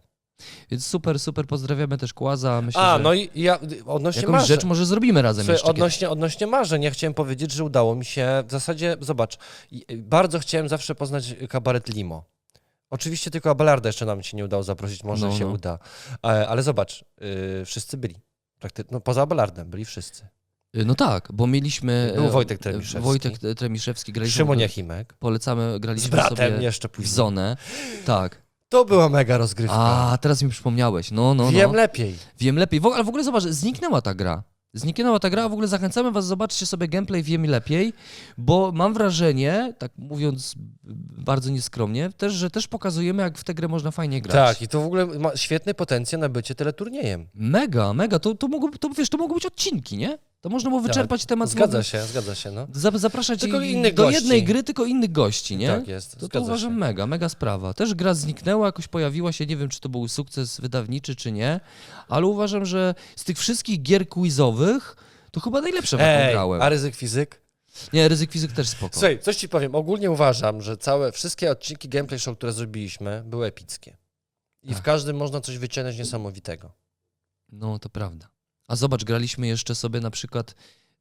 Więc super, super, pozdrawiamy też Kłaza. Myślę, A, że no i ja odnośnie jakąś marzeń. rzecz może zrobimy razem Słuchaj, jeszcze. kiedyś. odnośnie, odnośnie marzeń, ja chciałem powiedzieć, że udało mi się, w zasadzie, zobacz, bardzo chciałem zawsze poznać kabaret Limo. Oczywiście tylko Abelarda jeszcze nam się nie udało zaprosić, może No, się no. uda. Ale, ale zobacz, yy, wszyscy byli. Prakty- no, poza Abelardem byli wszyscy. No tak, bo mieliśmy... Był e, Wojtek Tremiszewski. Wojtek Tremiszewski, graliśmy... Szymon Jachimek. Polecamy, Z graliśmy bratem sobie jeszcze w później. zonę. Tak. To była mega rozgrywka. A, teraz mi przypomniałeś. No, no, Wiem no. lepiej. Wiem lepiej. W ogóle, ale w ogóle zobacz, zniknęła ta gra. Zniknęła ta gra, a w ogóle zachęcamy was, zobaczcie sobie gameplay Wiem lepiej, bo mam wrażenie, tak mówiąc bardzo nieskromnie, też, że też pokazujemy, jak w tę grę można fajnie grać. Tak, i to w ogóle ma świetny potencjał na bycie teleturniejem. Mega, mega. To, to, mogło, to, wiesz, to mogą być odcinki, nie? To można było wyczerpać temat. Tak, Zgadza mogę się, zgadza się, no. za- Zapraszać Tylko do gości. jednej gry, tylko innych gości, nie? Tak jest, To, to zgadza uważam się. mega, mega sprawa. Też gra zniknęła, jakoś pojawiła się, nie wiem, czy to był sukces wydawniczy, czy nie, ale uważam, że z tych wszystkich gier quizowych, to chyba najlepsze w Ej, grałem. a ryzyk fizyk? Nie, ryzyk fizyk też spoko. Słuchaj, coś ci powiem. Ogólnie uważam, że całe, wszystkie odcinki Gameplay Show, które zrobiliśmy, były epickie. I w Tak. każdym można coś wyciągnąć niesamowitego. No, to prawda. A zobacz, graliśmy jeszcze sobie na przykład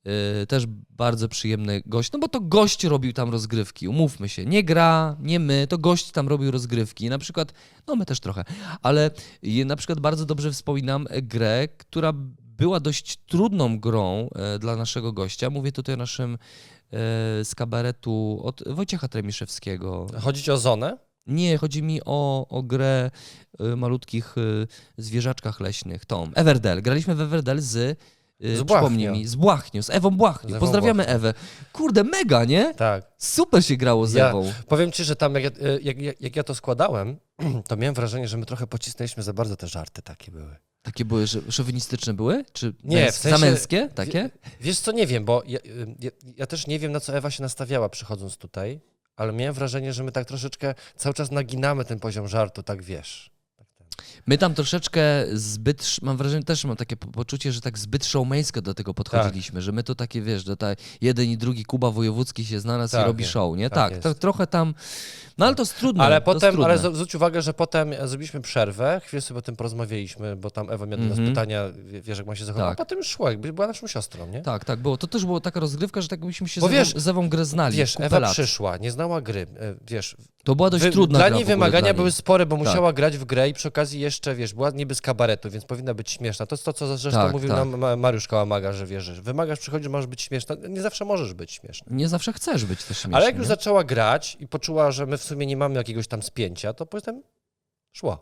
yy, też bardzo przyjemny gość, no bo to gość robił tam rozgrywki, umówmy się. Nie gra, nie my, to gość tam robił rozgrywki. Na przykład, no my też trochę, ale na przykład bardzo dobrze wspominam grę, która była dość trudną grą e, dla naszego gościa. Mówię tutaj o naszym e, z kabaretu od Wojciecha Tremiszewskiego. Chodzi o zonę? Nie, chodzi mi o, o grę y, malutkich y, zwierzaczkach leśnych, tą Everdell. Graliśmy w Everdell z Y, Z Przypomnij mi, z Błachniu, z Ewą. Z Ewą Pozdrawiamy Ewę. Kurde, mega, nie? Tak. Super się grało z Ja- Ewą. Powiem ci, że tam jak, ja- jak, jak, jak ja to składałem, to miałem wrażenie, że my trochę pocisnęliśmy za bardzo te żarty takie były. Takie były, że szowinistyczne były? Czy Nie, w sensie- za męskie takie? Wiesz co, nie wiem, bo ja, ja, ja też nie wiem, na co Ewa się nastawiała przychodząc tutaj, ale miałem wrażenie, że my tak troszeczkę cały czas naginamy ten poziom żartu, tak wiesz. My tam troszeczkę zbyt, mam wrażenie, też mam takie po- poczucie, że tak zbyt showmeńsko do tego podchodziliśmy, że my to takie, wiesz, że ta jeden i drugi Kuba Wojewódzki się znalazł i Tak robi jest, show, nie? tak Tak, to, trochę tam, no ale to jest trudne. Ale potem, trudne. ale zwróć uwagę, że potem zrobiliśmy przerwę, chwilę sobie o tym porozmawialiśmy, bo tam Ewa miała do nas Mhm. pytania, wie- wiesz, jak ma się zachować, Tak. a potem już szło, jakby była naszą siostrą, nie? Tak, tak, było. To też była taka rozgrywka, że tak byśmy się Bo z, wiesz- Ewą, z Ewą grę znali. Wiesz, Ewa lat. przyszła, nie znała gry, e, wiesz, To była dość wy- trudna dla niej wymagania dla niej. były spore, bo Tak. musiała grać w grę i przy okazji jeszcze, wiesz, była niby z kabaretu, więc powinna być śmieszna. To jest to, co zresztą Tak, mówił tak. nam Ma- Mariusz Kałamaga, że wiesz, że wymagasz, przychodzisz, możesz być śmieszna. Nie zawsze możesz być śmieszna. Nie zawsze chcesz być też śmieszny. Ale jak już nie? zaczęła grać i poczuła, że my w sumie nie mamy jakiegoś tam spięcia, to potem szła.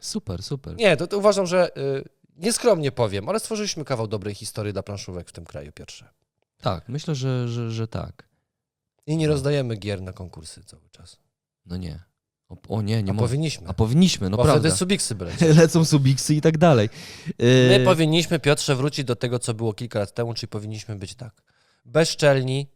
Super, super. Nie, to, to uważam, że y, nieskromnie powiem, ale stworzyliśmy kawał dobrej historii dla planszówek w tym kraju, Piotrze. Tak, myślę, że, że, że tak. I nie rozdajemy gier na konkursy cały czas. No nie. O, o nie, nie A mo- powinniśmy. A powinniśmy, no bo prawda. wtedy subiksy by Lecą subiksy i tak dalej. My Yy, powinniśmy, Piotrze, wrócić do tego, co było kilka lat temu, czyli powinniśmy być tak. Bezczelni,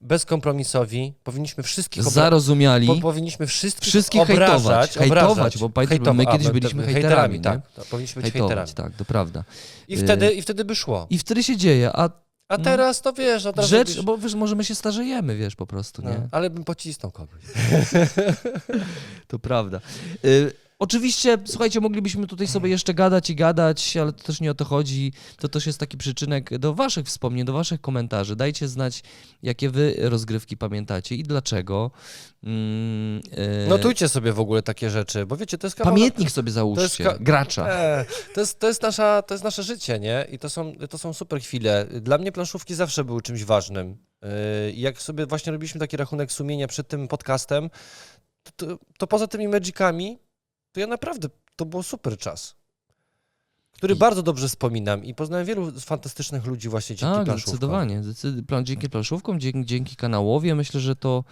bezkompromisowi, powinniśmy wszystkich obra- Zarozumiali. po, powinniśmy wszystkich, Wszystkich obrażać, hejtować, obrażać, hejtować, bo pamiętaj, my a, kiedyś my- byliśmy my- hejterami, nie? tak, tak, powinniśmy być hejtować, hejterami. tak, to prawda. I wtedy, I wtedy by szło. I wtedy się dzieje, a A no. teraz to wiesz, od razu rzecz, bo wiesz, może my się starzejemy, wiesz, po prostu, nie? no, ale bym pocisnął kogoś. To prawda. Oczywiście, słuchajcie, moglibyśmy tutaj sobie jeszcze gadać i gadać, ale to też nie o to chodzi. To też jest taki przyczynek do waszych wspomnień, do waszych komentarzy. Dajcie znać, jakie wy rozgrywki pamiętacie i dlaczego. Mm, y, Notujcie sobie w ogóle takie rzeczy, bo wiecie, to jest kawał... Pamiętnik sobie załóżcie, ka- gracza. E, to, jest, to, jest nasza, to jest nasze życie, nie? I to są, to są super chwile. Dla mnie planszówki zawsze były czymś ważnym. Yy, I jak sobie właśnie robiliśmy taki rachunek sumienia przed tym podcastem, to, to, to poza tymi magicami, to ja naprawdę, to był super czas. Który I- bardzo dobrze wspominam i poznałem wielu fantastycznych ludzi właśnie dzięki Tak, planszówkom. zdecydowanie. Zdecyd- plan, dzięki planszówkom, dzięki, dzięki kanałowi. Myślę, że to,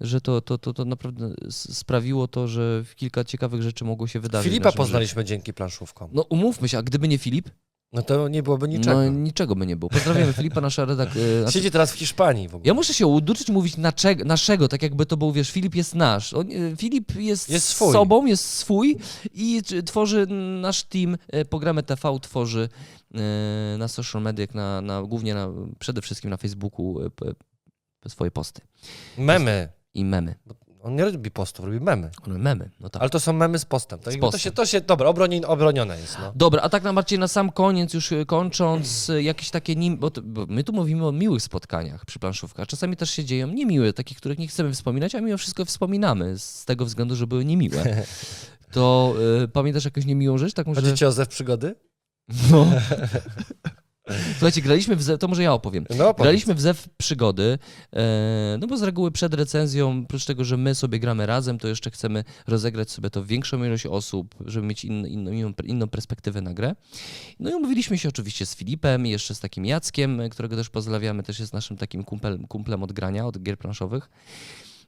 że to, to, to, to naprawdę sprawiło to, że kilka ciekawych rzeczy mogło się wydarzyć. Filipa poznaliśmy dzięki planszówkom. życiu. No umówmy się, a gdyby nie Filip, No to nie byłoby niczego. no niczego by nie było. Pozdrawiamy Filipa, nasza redakcja. Siedzi teraz w Hiszpanii w ogóle. Ja muszę się uduczyć mówić naczego, naszego, tak jakby to był, wiesz, Filip jest nasz. On, e, Filip jest, Jest swój. sobą, jest swój i tworzy nasz team, e, programy TV tworzy e, na social mediach, na, na, głównie na, przede wszystkim na Facebooku swoje posty Memy. i memy. On nie robi postów, robi memy. Ale Memy, no tak. Ale to są memy z postem. To, Z jakby to postem. się, to się, dobra, obroni, obronione jest, no. Dobra, a tak na Marcin, na sam koniec, już e, kończąc, e, jakieś takie, nim, bo, to, bo my tu mówimy o miłych spotkaniach przy planszówkach. Czasami też się dzieją niemiłe, takich, których nie chcemy wspominać, a mimo wszystko wspominamy, z tego względu, że były niemiłe. To e, pamiętasz jakąś niemiłą rzecz? Taką, że... Chodzicie o zew przygody? No. Słuchajcie, graliśmy w Zew, to może ja opowiem. No. Graliśmy w Zew przygody, e, no bo z reguły przed recenzją, oprócz tego, że my sobie gramy razem, to jeszcze chcemy rozegrać sobie to w większą ilość osób, żeby mieć in, inną, inną, inną perspektywę na grę. No i umówiliśmy się oczywiście z Filipem i jeszcze z takim Jackiem, którego też pozdrawiamy, też jest naszym takim kumplem, kumplem od grania, od gier planszowych.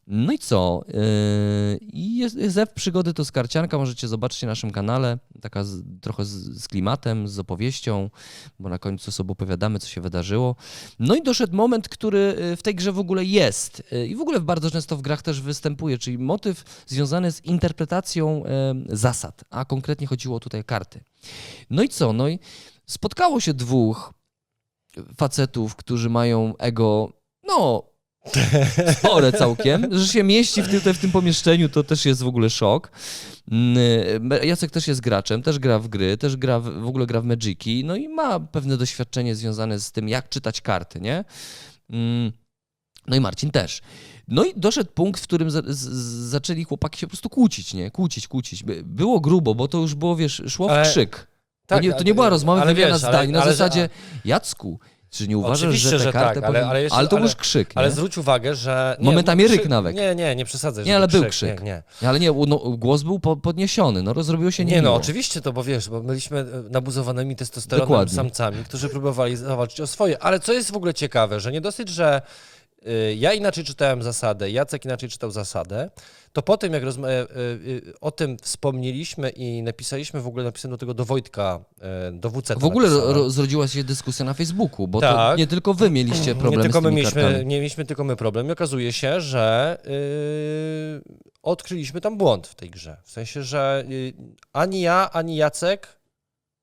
No i co? Yy, I jest, Zew Przygody to skarcianka, możecie zobaczyć na naszym kanale, taka z, trochę z, z klimatem, z opowieścią, bo na końcu sobie opowiadamy, co się wydarzyło. No i doszedł moment, który y, w tej grze w ogóle jest y, i w ogóle bardzo często w grach też występuje, czyli motyw związany z interpretacją zasad, a konkretnie chodziło tutaj o karty. No i co? No i spotkało się dwóch facetów, którzy mają ego, no, spore całkiem, że się mieści w tym, w tym pomieszczeniu, to też jest w ogóle szok. Mm, Jacek też jest graczem, też gra w gry, też gra w, w ogóle gra w Magiki, no i ma pewne doświadczenie związane z tym, jak czytać karty, nie? Mm, No i Marcin też. No i doszedł punkt, w którym za, zaczęli chłopaki się po prostu kłócić, nie? Kłócić, kłócić. By- Było grubo, bo to już było, wiesz, szło w krzyk. To, Tak, nie, to nie była rozmowa, wymiana wiesz, ale- zdań na ale- zasadzie Jacku, Czy nie uważasz, Oczywiście, że tę że kartę tak, ale- ale jeszcze- ale to już krzyk, Ale nie? zwróć uwagę, że... Momentami ryk krzyk- nawet. Nie, nie, nie przesadzaj. Nie, ale był krzyk. Nie, nie. Nie, Ale nie, no, głos był po, podniesiony, no zrobiło się Nie, niemiło. no oczywiście to, bo wiesz, bo byliśmy e, nabuzowanymi testosteronem Dokładnie. samcami, którzy próbowali zawalczyć o swoje. Ale co jest w ogóle ciekawe, że nie dosyć, że y, ja inaczej czytałem zasadę, Jacek inaczej czytał zasadę, to po tym, jak e, e, o tym wspomnieliśmy i napisaliśmy, w ogóle napisałem do tego do Wojtka, e, do WC. W ogóle ro, ro, zrodziła się dyskusja na Facebooku, bo to Tak. nie tylko wy mieliście problem nie tylko z my mieliśmy, kartami. nie mieliśmy tylko my problem i okazuje się, że yy, odkryliśmy tam błąd w tej grze. W sensie, że yy, ani ja, ani Jacek,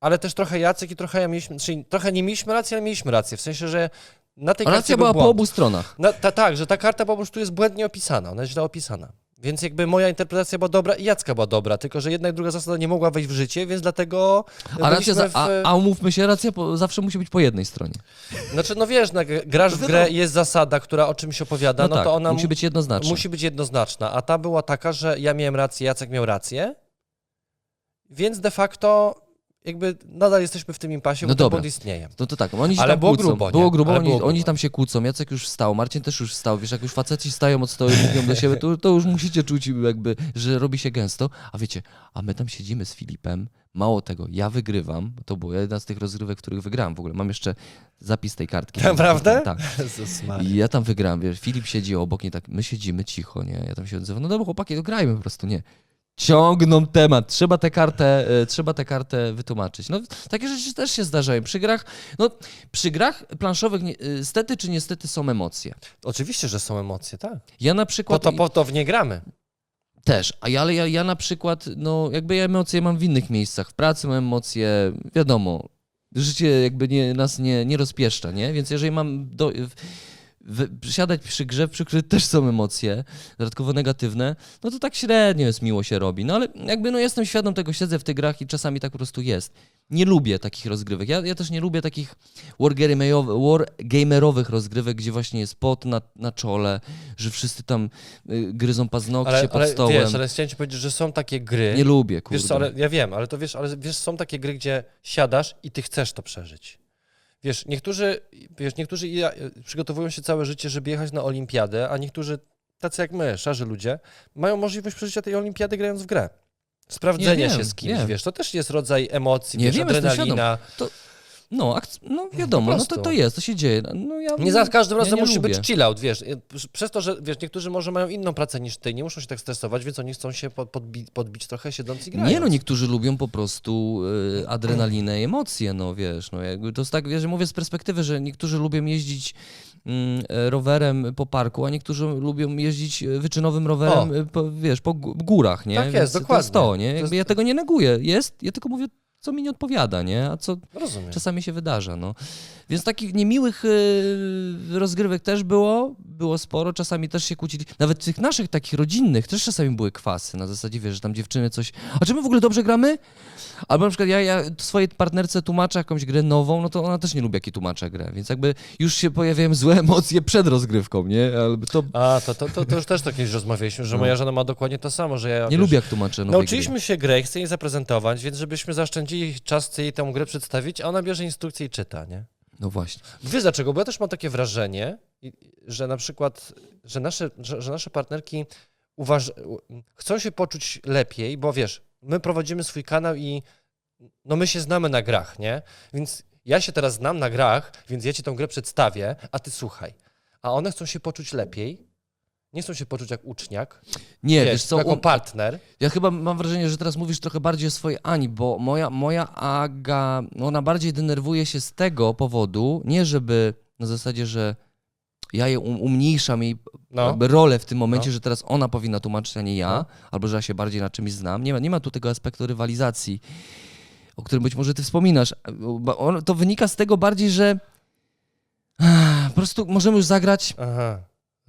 ale też trochę Jacek i trochę ja mieliśmy, czyli trochę nie mieliśmy racji, ale mieliśmy rację. W sensie, że na tej racja był była po obu stronach. Na, ta, tak, że ta karta po prostu jest błędnie opisana, ona jest źle opisana. Więc jakby moja interpretacja była dobra i Jacka była dobra, tylko że jedna i druga zasada nie mogła wejść w życie, więc dlatego A, racja, za, byliśmy a, w... a umówmy się, racja po, zawsze musi być po jednej stronie. Znaczy, no wiesz, no, grasz w grę i jest zasada, która o czymś opowiada, No, no, tak, to ona musi być jednoznaczna. musi być jednoznaczna. A ta była taka, że ja miałem rację, Jacek miał rację, więc de facto jakby nadal jesteśmy w tym impasie, No bo ten dobra. błąd istnieje. No to tak, oni się Ale tam było kłócą. grubo, nie? Było grubo, Ale oni, było grubo. oni tam się kłócą, Jacek już wstał, Marcin też już wstał, wiesz, jak już faceci stają od stołu i mówią do siebie, to, to już musicie czuć jakby, że robi się gęsto, a wiecie, a my tam siedzimy z Filipem, mało tego, ja wygrywam, bo to była jedna z tych rozgrywek, których wygrałem w ogóle, mam jeszcze zapis tej kartki. Naprawdę? Tak. I ja tam wygrałem, wiesz, Filip siedzi obok, nie tak, my siedzimy cicho, nie, ja tam się odzywam, no dobra chłopaki, to grajmy po prostu, nie. Ciągną temat, trzeba tę kartę, e, trzeba tę kartę wytłumaczyć. No, takie rzeczy też się zdarzają. Przy grach, no, przy grach planszowych nie, y, stety czy niestety są emocje. Oczywiście, że są emocje, tak. Ja na Po przykład to, po to w nie gramy. też, a ja, ale ja, ja na przykład, no jakby ja emocje mam w innych miejscach. W pracy mam emocje, wiadomo, życie jakby nie, nas nie, nie rozpieszcza, nie? Więc jeżeli mam do, siadać przy grze, przy której też są emocje, dodatkowo negatywne, no to tak średnio jest miło się robi. No ale jakby no jestem świadom tego, siedzę w tych grach i czasami tak po prostu jest. Nie lubię takich rozgrywek. Ja, ja też nie lubię takich wargamerowych, rozgrywek, gdzie właśnie jest pot na, na czole, że wszyscy tam y, gryzą paznokcie Ale, pod ale stołem. wiesz, ale chciałem ci powiedzieć, że są takie gry. Nie lubię, kurde. Wiesz co, ale ja wiem, ale to wiesz, ale wiesz, są takie gry, gdzie siadasz i ty chcesz to przeżyć. Wiesz, niektórzy, wiesz, niektórzy ja- przygotowują się całe życie, żeby jechać na olimpiadę, a niektórzy, tacy jak my, szarzy ludzie, mają możliwość przeżycia tej olimpiady grając w grę. Sprawdzenia wiem, się z kimś, wiem. wiesz, to też jest rodzaj emocji, Nie wiesz, wiem, adrenalina. No, no wiadomo, no to, to jest, to się dzieje. No, ja, Nie za każdym ja razem nie musi lubię. być chill out, wiesz. Przez to, że wiesz, niektórzy może mają inną pracę niż ty, nie muszą się tak stresować, więc oni chcą się pod, podbi podbić trochę siedząc i grając. Nie no, niektórzy lubią po prostu y, adrenalinę i emocje, no wiesz, no jakby to jest tak, wiesz, mówię z perspektywy, że niektórzy lubią jeździć mm, e, rowerem po parku, a niektórzy lubią jeździć e, wyczynowym rowerem, po, wiesz, po gó- górach, nie? Tak jest, Więc To dokładnie. jest to, nie? To Jakby jest- ja tego nie neguję, jest, ja tylko mówię, co mi nie odpowiada, nie? A co Rozumiem. czasami się wydarza, no. Więc takich niemiłych y, rozgrywek też było, było sporo, czasami też się kłócili. Nawet tych naszych takich rodzinnych też czasami były kwasy, na zasadzie, wiesz, że tam dziewczyny coś, a czy my w ogóle dobrze gramy? Albo na przykład ja, ja swojej partnerce tłumaczę jakąś grę nową, no to ona też nie lubi, jak jej tłumaczę grę, więc jakby już się pojawiają złe emocje przed rozgrywką, nie? Albo to A, to, to, to, to już też to kiedyś rozmawialiśmy, że No. moja żona ma dokładnie to samo, że ja nie wiesz, lubię, jak tłumaczę nowe Nauczyliśmy się grę i chcę jej zaprezentować, więc żebyśmy zaoszczędzili czas, jej tę grę przedstawić, a ona bierze instrukcję i czyta, nie? No właśnie. Wiesz dlaczego? Bo ja też mam takie wrażenie, że na przykład, że nasze, że, że nasze partnerki uważ... chcą się poczuć lepiej, bo wiesz, my prowadzimy swój kanał i no my się znamy na grach, nie? Więc ja się teraz znam na grach, więc ja ci tą grę przedstawię, a ty słuchaj. A one chcą się poczuć lepiej, nie chcą się poczuć jak uczniak, Nie, wiesz, wiesz co, jako partner. Ja chyba mam wrażenie, że teraz mówisz trochę bardziej o swojej Ani, bo moja, moja Aga, ona bardziej denerwuje się z tego powodu, nie żeby na zasadzie, że ja jej um, umniejszam jej No. rolę w tym momencie, No. że teraz ona powinna tłumaczyć, a nie ja, No. albo że ja się bardziej na czymś znam. Nie ma, nie ma tu tego aspektu rywalizacji, o którym być może ty wspominasz. To wynika z tego bardziej, że po prostu możemy już zagrać Aha,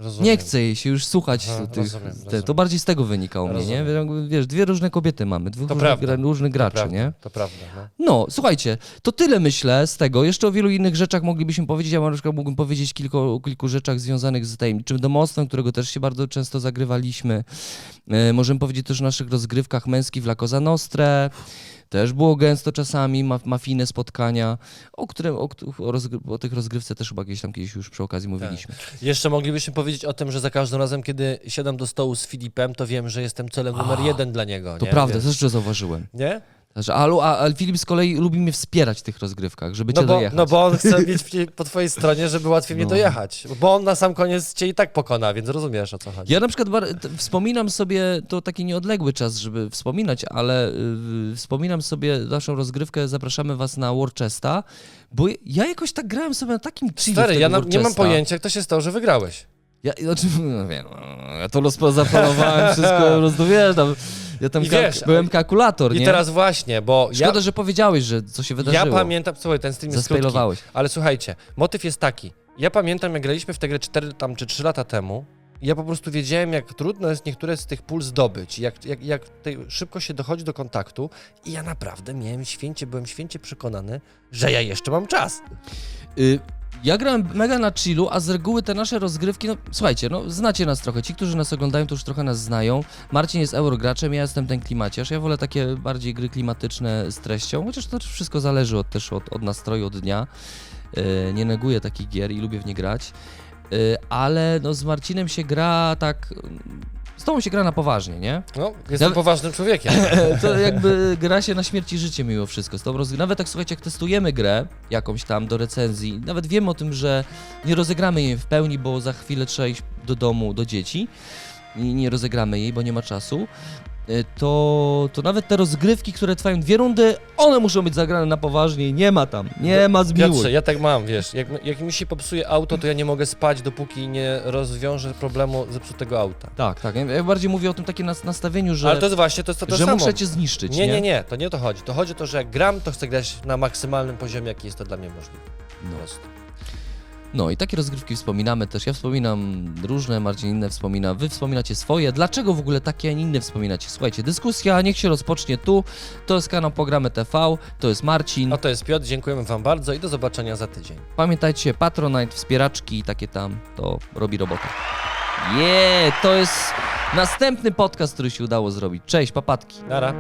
rozumiem. nie chce jej się już słuchać Aha, tych, rozumiem, te, rozumiem. To bardziej z tego wynika u mnie, nie? Wiesz, dwie różne kobiety mamy, dwóch To różnych, prawda. gra, różnych graczy, prawda, nie? To prawda, no. No, słuchajcie, to tyle myślę z tego. Jeszcze o wielu innych rzeczach moglibyśmy powiedzieć. Ja na przykład mógłbym powiedzieć kilku, o kilku rzeczach związanych z tajemniczym domostwem, którego też się bardzo często zagrywaliśmy. E, możemy powiedzieć też o naszych rozgrywkach męskich w La Cosa Nostre. Też było gęsto czasami, ma, mafijne spotkania, o, którym, o, o, rozgry- o tych rozgrywce też chyba gdzieś tam kiedyś już przy okazji mówiliśmy. Jeszcze moglibyśmy powiedzieć o tym, że za każdym razem, kiedy siadam do stołu z Filipem, to wiem, że jestem celem numer jeden dla niego. To nie? prawda, Wiesz? też że zauważyłem. Nie? Że, a, a, a Filip z kolei lubi mnie wspierać w tych rozgrywkach, żeby No cię bo, dojechać. no bo on chce mieć w- po twojej stronie, żeby łatwiej mnie No. dojechać. Bo on na sam koniec cię i tak pokona, więc rozumiesz o co chodzi. Ja na przykład bar- t- wspominam sobie, to taki nieodległy czas, żeby wspominać, ale y, wspominam sobie naszą rozgrywkę, zapraszamy was na Worcesta, bo ja jakoś tak grałem sobie na takim chillu Stary, ja na, nie mam Worcesta. pojęcia, jak to się stało, że wygrałeś. Ja, znaczy, no wiem, no, ja to zaplanowałem wszystko, rozumiesz, tam, ja tam I kalk- wiesz, byłem kalkulator, I nie? teraz właśnie, bo Szkoda, ja, że powiedziałeś, że co się ja wydarzyło. pamiętam, słuchaj, ten stream jest krótki, Zaspejlowałeś. ale słuchajcie, motyw jest taki. Ja pamiętam, jak graliśmy w tę grę 4 tam, czy 3 lata temu, i ja po prostu wiedziałem, jak trudno jest niektóre z tych pól zdobyć, jak, jak, jak tutaj szybko się dochodzi do kontaktu i ja naprawdę miałem święcie, byłem święcie przekonany, że ja jeszcze mam czas. Y, ja grałem mega na chillu, a z reguły te nasze rozgrywki, no słuchajcie, no znacie nas trochę, ci, którzy nas oglądają, to już trochę nas znają. Marcin jest eurograczem, ja jestem ten klimaciarz, ja wolę takie bardziej gry klimatyczne z treścią, chociaż to wszystko zależy od, też od, od nastroju, od dnia. Y, nie neguję takich gier i lubię w nie grać, Y, ale no z Marcinem się gra tak... Z tobą się gra na poważnie, nie? No, jestem poważnym człowiekiem. To jakby gra się na śmierć i życie mimo wszystko. Z tą roz... Nawet tak słuchajcie, jak testujemy grę jakąś tam do recenzji, nawet wiemy o tym, że nie rozegramy jej w pełni, bo za chwilę trzeba iść do domu, do dzieci i nie rozegramy jej, bo nie ma czasu. Y, To, to nawet te rozgrywki, które trwają dwie rundy, one muszą być zagrane na poważnie i nie ma tam, nie ma zmiłuj. Piotrze, ja tak mam, wiesz, jak, jak mi się popsuje auto, to ja nie mogę spać, dopóki nie rozwiążę problemu zepsutego auta. Tak, tak. Ja bardziej mówię o tym takim nas- nastawieniu, że, Ale to jest właśnie, to jest to, to że samo. muszę cię zniszczyć, Nie, nie, nie, to nie o to chodzi. To chodzi o to, że jak gram, to chcę grać na maksymalnym poziomie, jaki jest to dla mnie możliwe. Po No. prostu. No i takie rozgrywki wspominamy też. Ja wspominam różne, Marcin inne wspomina, wy wspominacie swoje. Dlaczego w ogóle takie, a nie inne wspominacie? Słuchajcie, dyskusja niech się rozpocznie tu. To jest kanał Programy TV, to jest Marcin. A to jest Piotr, dziękujemy wam bardzo i do zobaczenia za tydzień. Pamiętajcie, Patronite, wspieraczki i takie tam, to robi robotę. Je, to jest następny podcast, który się udało zrobić. Cześć, papatki. Nara.